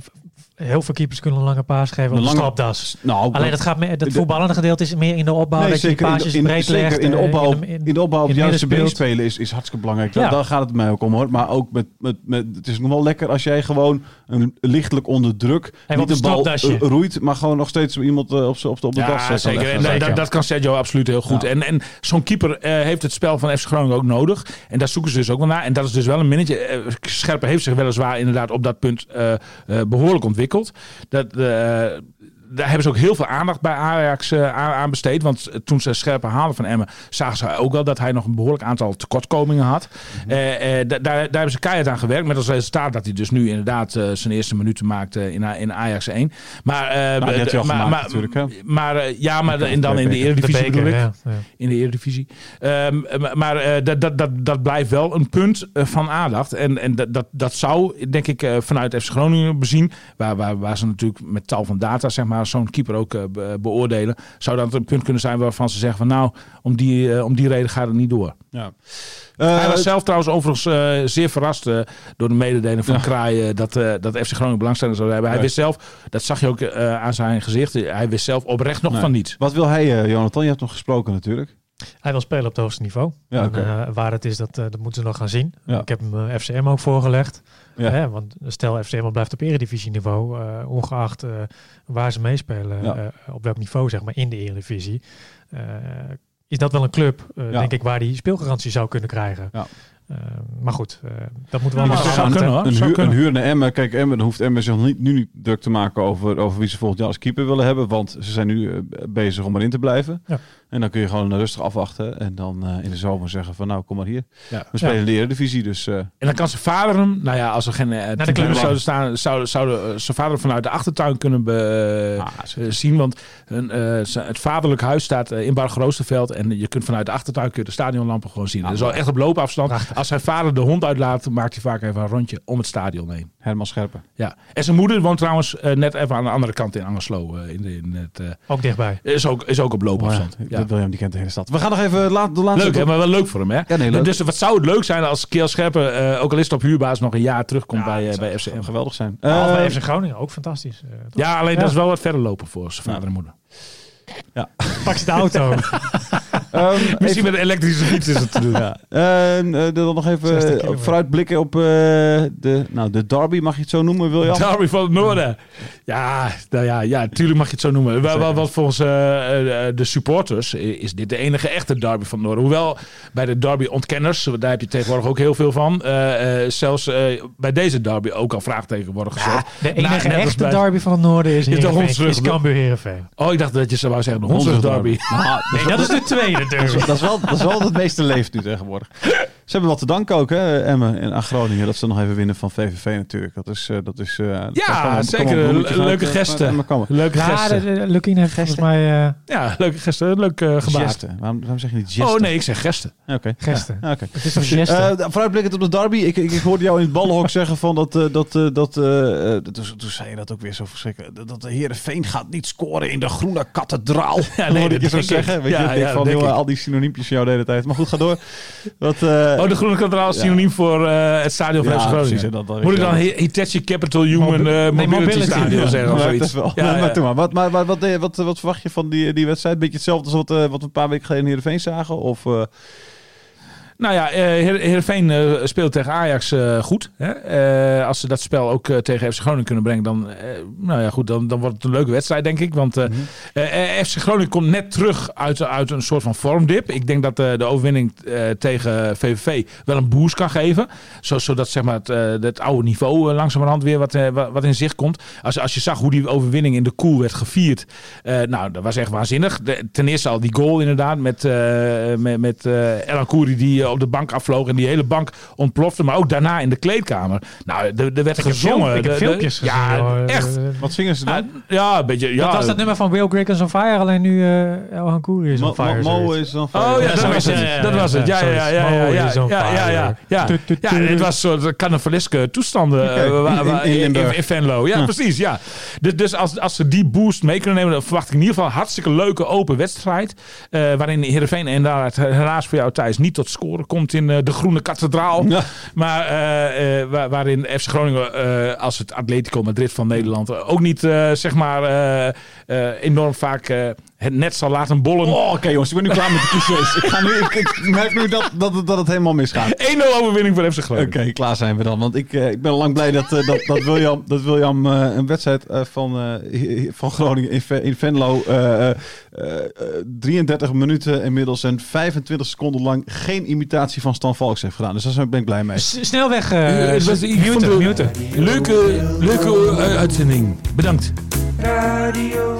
Speaker 3: heel veel keepers kunnen een lange paas geven op
Speaker 1: Een lange-
Speaker 3: stropdas.
Speaker 1: Nou,
Speaker 3: Alleen dat gaat meer,
Speaker 1: de-
Speaker 3: het voetballende gedeelte is meer in de opbouw.
Speaker 1: Nee,
Speaker 3: dat je die
Speaker 1: zeker in,
Speaker 3: paasjes
Speaker 1: in,
Speaker 3: breed
Speaker 1: zeker
Speaker 3: legt.
Speaker 1: in de
Speaker 3: eh,
Speaker 1: opbouw, in,
Speaker 3: in-
Speaker 1: de opbouw op
Speaker 3: in
Speaker 1: het
Speaker 3: het
Speaker 1: juiste been spelen is, is hartstikke belangrijk.
Speaker 3: Ja.
Speaker 1: Daar, daar gaat het mij ook om hoor. Maar ook met, met, met, het is nog wel lekker als jij gewoon een, lichtelijk onder druk
Speaker 3: op
Speaker 1: niet
Speaker 3: een
Speaker 1: de bal eh, roeit, maar gewoon nog steeds iemand eh, op, op, de- op de das
Speaker 2: Ja,
Speaker 1: eh,
Speaker 2: zeker.
Speaker 1: leggen.
Speaker 2: En dat-
Speaker 3: Zeker.
Speaker 2: dat, dat kan Sergio absoluut heel goed.
Speaker 1: Ja.
Speaker 2: En, en zo'n keeper eh, heeft het spel van FC Groningen ook nodig. En daar zoeken ze dus ook wel naar. En dat is dus wel een minnetje. Eh, Scherpen heeft zich weliswaar inderdaad op dat punt eh, eh, behoorlijk ontwikkeld. Dat, eh, daar hebben ze ook heel veel aandacht bij Ajax eh, aan, besteed. Want eh, toen ze Scherpen haalden van Emmen, zagen ze ook wel dat hij nog een behoorlijk aantal tekortkomingen had. Eh, eh, da- daar, daar hebben ze keihard aan gewerkt. Met als resultaat dat hij dus nu inderdaad zijn eerste minuten maakt eh, in, in Ajax 1. Maar,
Speaker 1: Nou, had al
Speaker 2: maar,
Speaker 1: gemaakt
Speaker 2: maar,
Speaker 1: natuurlijk, hè?
Speaker 2: maar ja, maar en dan in de Eredivisie bedoel ik. In de Eredivisie. Ehm, maar dat, dat, dat, dat blijft wel een punt van aandacht. En, en dat, dat, dat zou, denk ik, vanuit FC Groningen bezien, waar, waar, waar ze natuurlijk met tal van data, zeg maar, zo'n keeper ook eh, be- beoordelen, zou dat een punt kunnen zijn waarvan ze zeggen van nou, om die, eh, om die reden gaat het niet door.
Speaker 1: Ja.
Speaker 2: Hij
Speaker 1: Eh,
Speaker 2: was zelf trouwens overigens zeer verrast door de mededeling van
Speaker 1: Ja.
Speaker 2: Kraai eh, dat, dat FC Groningen belangstelling zou hebben. Hij wist zelf, dat zag je ook aan zijn gezicht, hij wist zelf oprecht nog
Speaker 1: Nee.
Speaker 2: van niets.
Speaker 1: Wat wil hij, Jonathan? Je hebt nog gesproken natuurlijk.
Speaker 3: Hij wil spelen op het hoogste niveau.
Speaker 1: Ja,
Speaker 3: En, eh, waar het is, dat, eh, dat moeten ze nog gaan zien.
Speaker 1: Ja.
Speaker 3: Ik heb hem eh, FCM ook voorgelegd.
Speaker 1: Ja.
Speaker 3: Hè, want stel FCM blijft op eredivisieniveau, ongeacht waar ze meespelen, op welk niveau zeg maar in de eredivisie, is dat wel een club, denk ik, waar die speelgarantie zou kunnen krijgen.
Speaker 1: Ja.
Speaker 3: Maar goed, eh, dat moeten we
Speaker 2: Ja, maar zou kunnen, hoor.
Speaker 1: Een
Speaker 2: Zou
Speaker 1: huur, een
Speaker 2: kunnen.
Speaker 1: huur naar Emmen. Kijk, Emmen dan hoeft Emmen zich niet, nu niet druk te maken over, over wie ze volgend jaar als keeper willen hebben. Want ze zijn nu bezig om erin te blijven.
Speaker 3: Ja.
Speaker 1: En dan kun je gewoon rustig afwachten. En dan eh, in de zomer zeggen van nou, kom maar hier.
Speaker 2: Ja.
Speaker 1: We spelen
Speaker 3: Ja.
Speaker 1: in de Eredivisie, dus... eh,
Speaker 2: En dan kan zijn vader hem, nou ja, als er geen uh,
Speaker 3: de club
Speaker 2: zouden staan, zou, zou eh, zijn vader vanuit de achtertuin kunnen be-
Speaker 1: ah,
Speaker 2: eh, zien. Want eh, z- het vaderlijk huis staat in Bargroosterveld. En je kunt vanuit de achtertuin kun je de stadionlampen gewoon zien.
Speaker 1: Ah,
Speaker 2: dat is wel echt op loopafstand.
Speaker 3: Prachtig.
Speaker 2: Als zijn vader de hond uitlaat, maakt hij vaak even een rondje om het stadion heen.
Speaker 1: Herman Scherpen.
Speaker 2: Ja. En zijn moeder woont trouwens eh, net even aan de andere kant in Angerslo. eh, in, de, in het, eh,
Speaker 3: Ook dichtbij.
Speaker 2: is, ook, is ook op loopafstand.
Speaker 1: Ja,
Speaker 2: Ja.
Speaker 1: William die kent de hele stad. We gaan nog even la de laatste...
Speaker 2: Leuk, hè? maar wel leuk voor hem, hè?
Speaker 1: Ja, nee, leuk.
Speaker 2: Dus wat zou het leuk zijn als Keel Scherpen, eh, ook al is het op huurbasis, nog een jaar terugkomt
Speaker 1: Ja,
Speaker 2: bij, bij FCM.
Speaker 1: geweldig zijn.
Speaker 3: Uh,
Speaker 1: Eh,
Speaker 3: bij FC Groningen ook fantastisch.
Speaker 2: Ja, alleen
Speaker 3: Ja.
Speaker 2: dat is wel wat verder lopen voor zijn vader
Speaker 1: Ja.
Speaker 2: en moeder.
Speaker 3: Pak ze de auto.
Speaker 1: ehm,
Speaker 2: Misschien met een elektrische fiets is het te doen.
Speaker 1: Ja. En eh, dan nog
Speaker 3: 60
Speaker 1: even eh, vooruitblikken op eh, de, nou, de derby, mag je het zo noemen, William?
Speaker 2: Derby van het Noorden. Ja, nou ja, ja, tuurlijk mag je het zo noemen. Wel, wel, wat volgens eh, eh, de supporters is dit de enige echte derby van het Noorden. Hoewel bij de derby ontkenners, daar heb je tegenwoordig ook heel veel van. eh, eh, zelfs eh, bij deze derby ook al vraagteken worden gezet.
Speaker 3: de enige echte
Speaker 2: bij-
Speaker 3: derby van het noorden is,
Speaker 2: de
Speaker 3: Heerenveen,
Speaker 2: Hondsrug.
Speaker 3: is Cambuur Heerenveen.
Speaker 2: Oh, ik dacht dat je zou zeggen de Hondsrug derby.
Speaker 1: Nou,
Speaker 3: Nee, dat is de tweede
Speaker 1: dat, is wel, dat is wel het meeste leeft nu tegenwoordig. Ze hebben wat te danken ook, hè, Emmen en aan Groningen. Dat ze nog even winnen van VVV natuurlijk. Dat is... eh, dat is eh,
Speaker 2: Ja, zeker. leuke
Speaker 1: eh,
Speaker 2: gesten. Leuke gesten.
Speaker 3: Lukien heeft volgens mij eh,
Speaker 2: Ja, leuke gesten. Leuk eh, gebaar.
Speaker 1: Gesten. Waarom, waarom zeg je niet gesten?
Speaker 2: Oh nee, ik zeg gesten.
Speaker 1: Oké.
Speaker 3: gesten.
Speaker 1: Ja, oké.
Speaker 3: Het is toch gesten?
Speaker 1: Vooruitblikkend op de derby. Ik, ik, ik hoorde jou in het ballenhok zeggen van dat... eh, dat, eh, dat toen, toen zei je dat ook weer zo verschrikkelijk. Dat- Dat de Heerenveen gaat niet scoren in de groene kathedraal.
Speaker 2: Ja,
Speaker 1: nee,
Speaker 2: nee,
Speaker 1: hoorde ik je zo zeggen. Weet je, van, al die synoniempjes van jou de hele tijd. Maar goed, ga door. Wat, eh,
Speaker 2: Oh, de groene kathedraal is
Speaker 1: Ja.
Speaker 2: synoniem voor eh, het stadion van
Speaker 1: Ja,
Speaker 2: FC Groningen. Moet ik
Speaker 1: je
Speaker 2: dan Hitachi Capital Human eh,
Speaker 3: nee,
Speaker 2: Mobility. Stadion
Speaker 3: Ja,
Speaker 2: zeggen of
Speaker 1: Ja,
Speaker 2: zoiets. Ja,
Speaker 1: maar,
Speaker 2: ja.
Speaker 1: toe maar. Wat, maar, maar wat, wat, wat, wat verwacht je van die, die wedstrijd? Beetje hetzelfde als wat, eh, wat we een paar weken geleden in Heerenveen zagen? Of, eh,
Speaker 2: Nou ja, eh, Heer- Heerenveen eh, speelt tegen Ajax eh, goed. Hè? Als ze dat spel ook tegen FC Groningen kunnen brengen, dan, nou ja, goed, dan, dan wordt het een leuke wedstrijd, denk ik. Want eh, eh, FC Groningen komt net terug uit, uit een soort van vormdip. Ik denk dat de overwinning tegen VVV wel een boost kan geven. Zo, zodat zeg maar, het, het oude niveau langzamerhand weer wat, wat, in zicht komt. Als, als je zag hoe die overwinning in de koel werd gevierd. nou, dat was echt waanzinnig. Ten eerste al die goal inderdaad met, met, met El die op de bank afvloog en die hele bank ontplofte. Maar ook daarna in de kleedkamer. Nou, er, er werd
Speaker 3: Ik heb,
Speaker 2: gezongen.
Speaker 3: film- ik heb
Speaker 2: De- de-
Speaker 3: filmpjes gezien.
Speaker 2: Ja,
Speaker 3: hoor.
Speaker 2: echt.
Speaker 3: Eh,
Speaker 1: wat zingen ze dan?
Speaker 2: Ja, ja, een beetje. Ja,
Speaker 3: dat was dat nummer van Will Griggs on Fire, alleen nu uh, El Hankouri is on fire.
Speaker 1: Mo, is dan
Speaker 2: Oh ja,
Speaker 3: Ja,
Speaker 2: dat was het.
Speaker 3: het. Ja, ja,
Speaker 2: Dat
Speaker 3: ja,
Speaker 2: was het. Ja,
Speaker 3: ja,
Speaker 2: ja, ja, ja, ja, ja,
Speaker 3: is on
Speaker 2: ja, ja, ja, ja.
Speaker 3: Tu, tu,
Speaker 2: Ja,
Speaker 3: tu.
Speaker 2: het was een soort carnavaleske toestanden eh,
Speaker 1: in-
Speaker 2: Venlo. Ja,
Speaker 1: Ja.
Speaker 2: precies. Ja. Dus, als, als ze die boost mee kunnen nemen, dan verwacht ik in ieder geval een hartstikke leuke open wedstrijd. eh, waarin Heerenveen inderdaad helaas voor jou Thijs niet tot scoren voorkomt in eh, De Groene Kathedraal.
Speaker 1: Ja.
Speaker 2: Maar eh, eh, waar- waarin FC Groningen als het Atletico Madrid van Nederland ook niet zeg maar enorm vaak het net zal laten bollen.
Speaker 1: Oh, Oké jongens, ik ben nu klaar met de clichés. ik, ga nu, ik, ik merk nu dat, dat, het- dat het helemaal misgaat.
Speaker 2: 1-0 overwinning voor FC
Speaker 1: Oké,
Speaker 2: Groningen.
Speaker 1: klaar zijn we dan. Want ik, eh, ik ben al lang blij dat, eh, dat, dat William, dat William eh, een wedstrijd eh, van, eh, van Groningen in, Ve- in Venlo eh, eh, eh, 33 minuten inmiddels en 25 seconden lang geen imitatie van Stan Valks heeft gedaan. Dus daar ben ik blij mee.
Speaker 3: S- snel weg.
Speaker 2: Leuke, leuke uitzending. Bedankt.
Speaker 4: Radio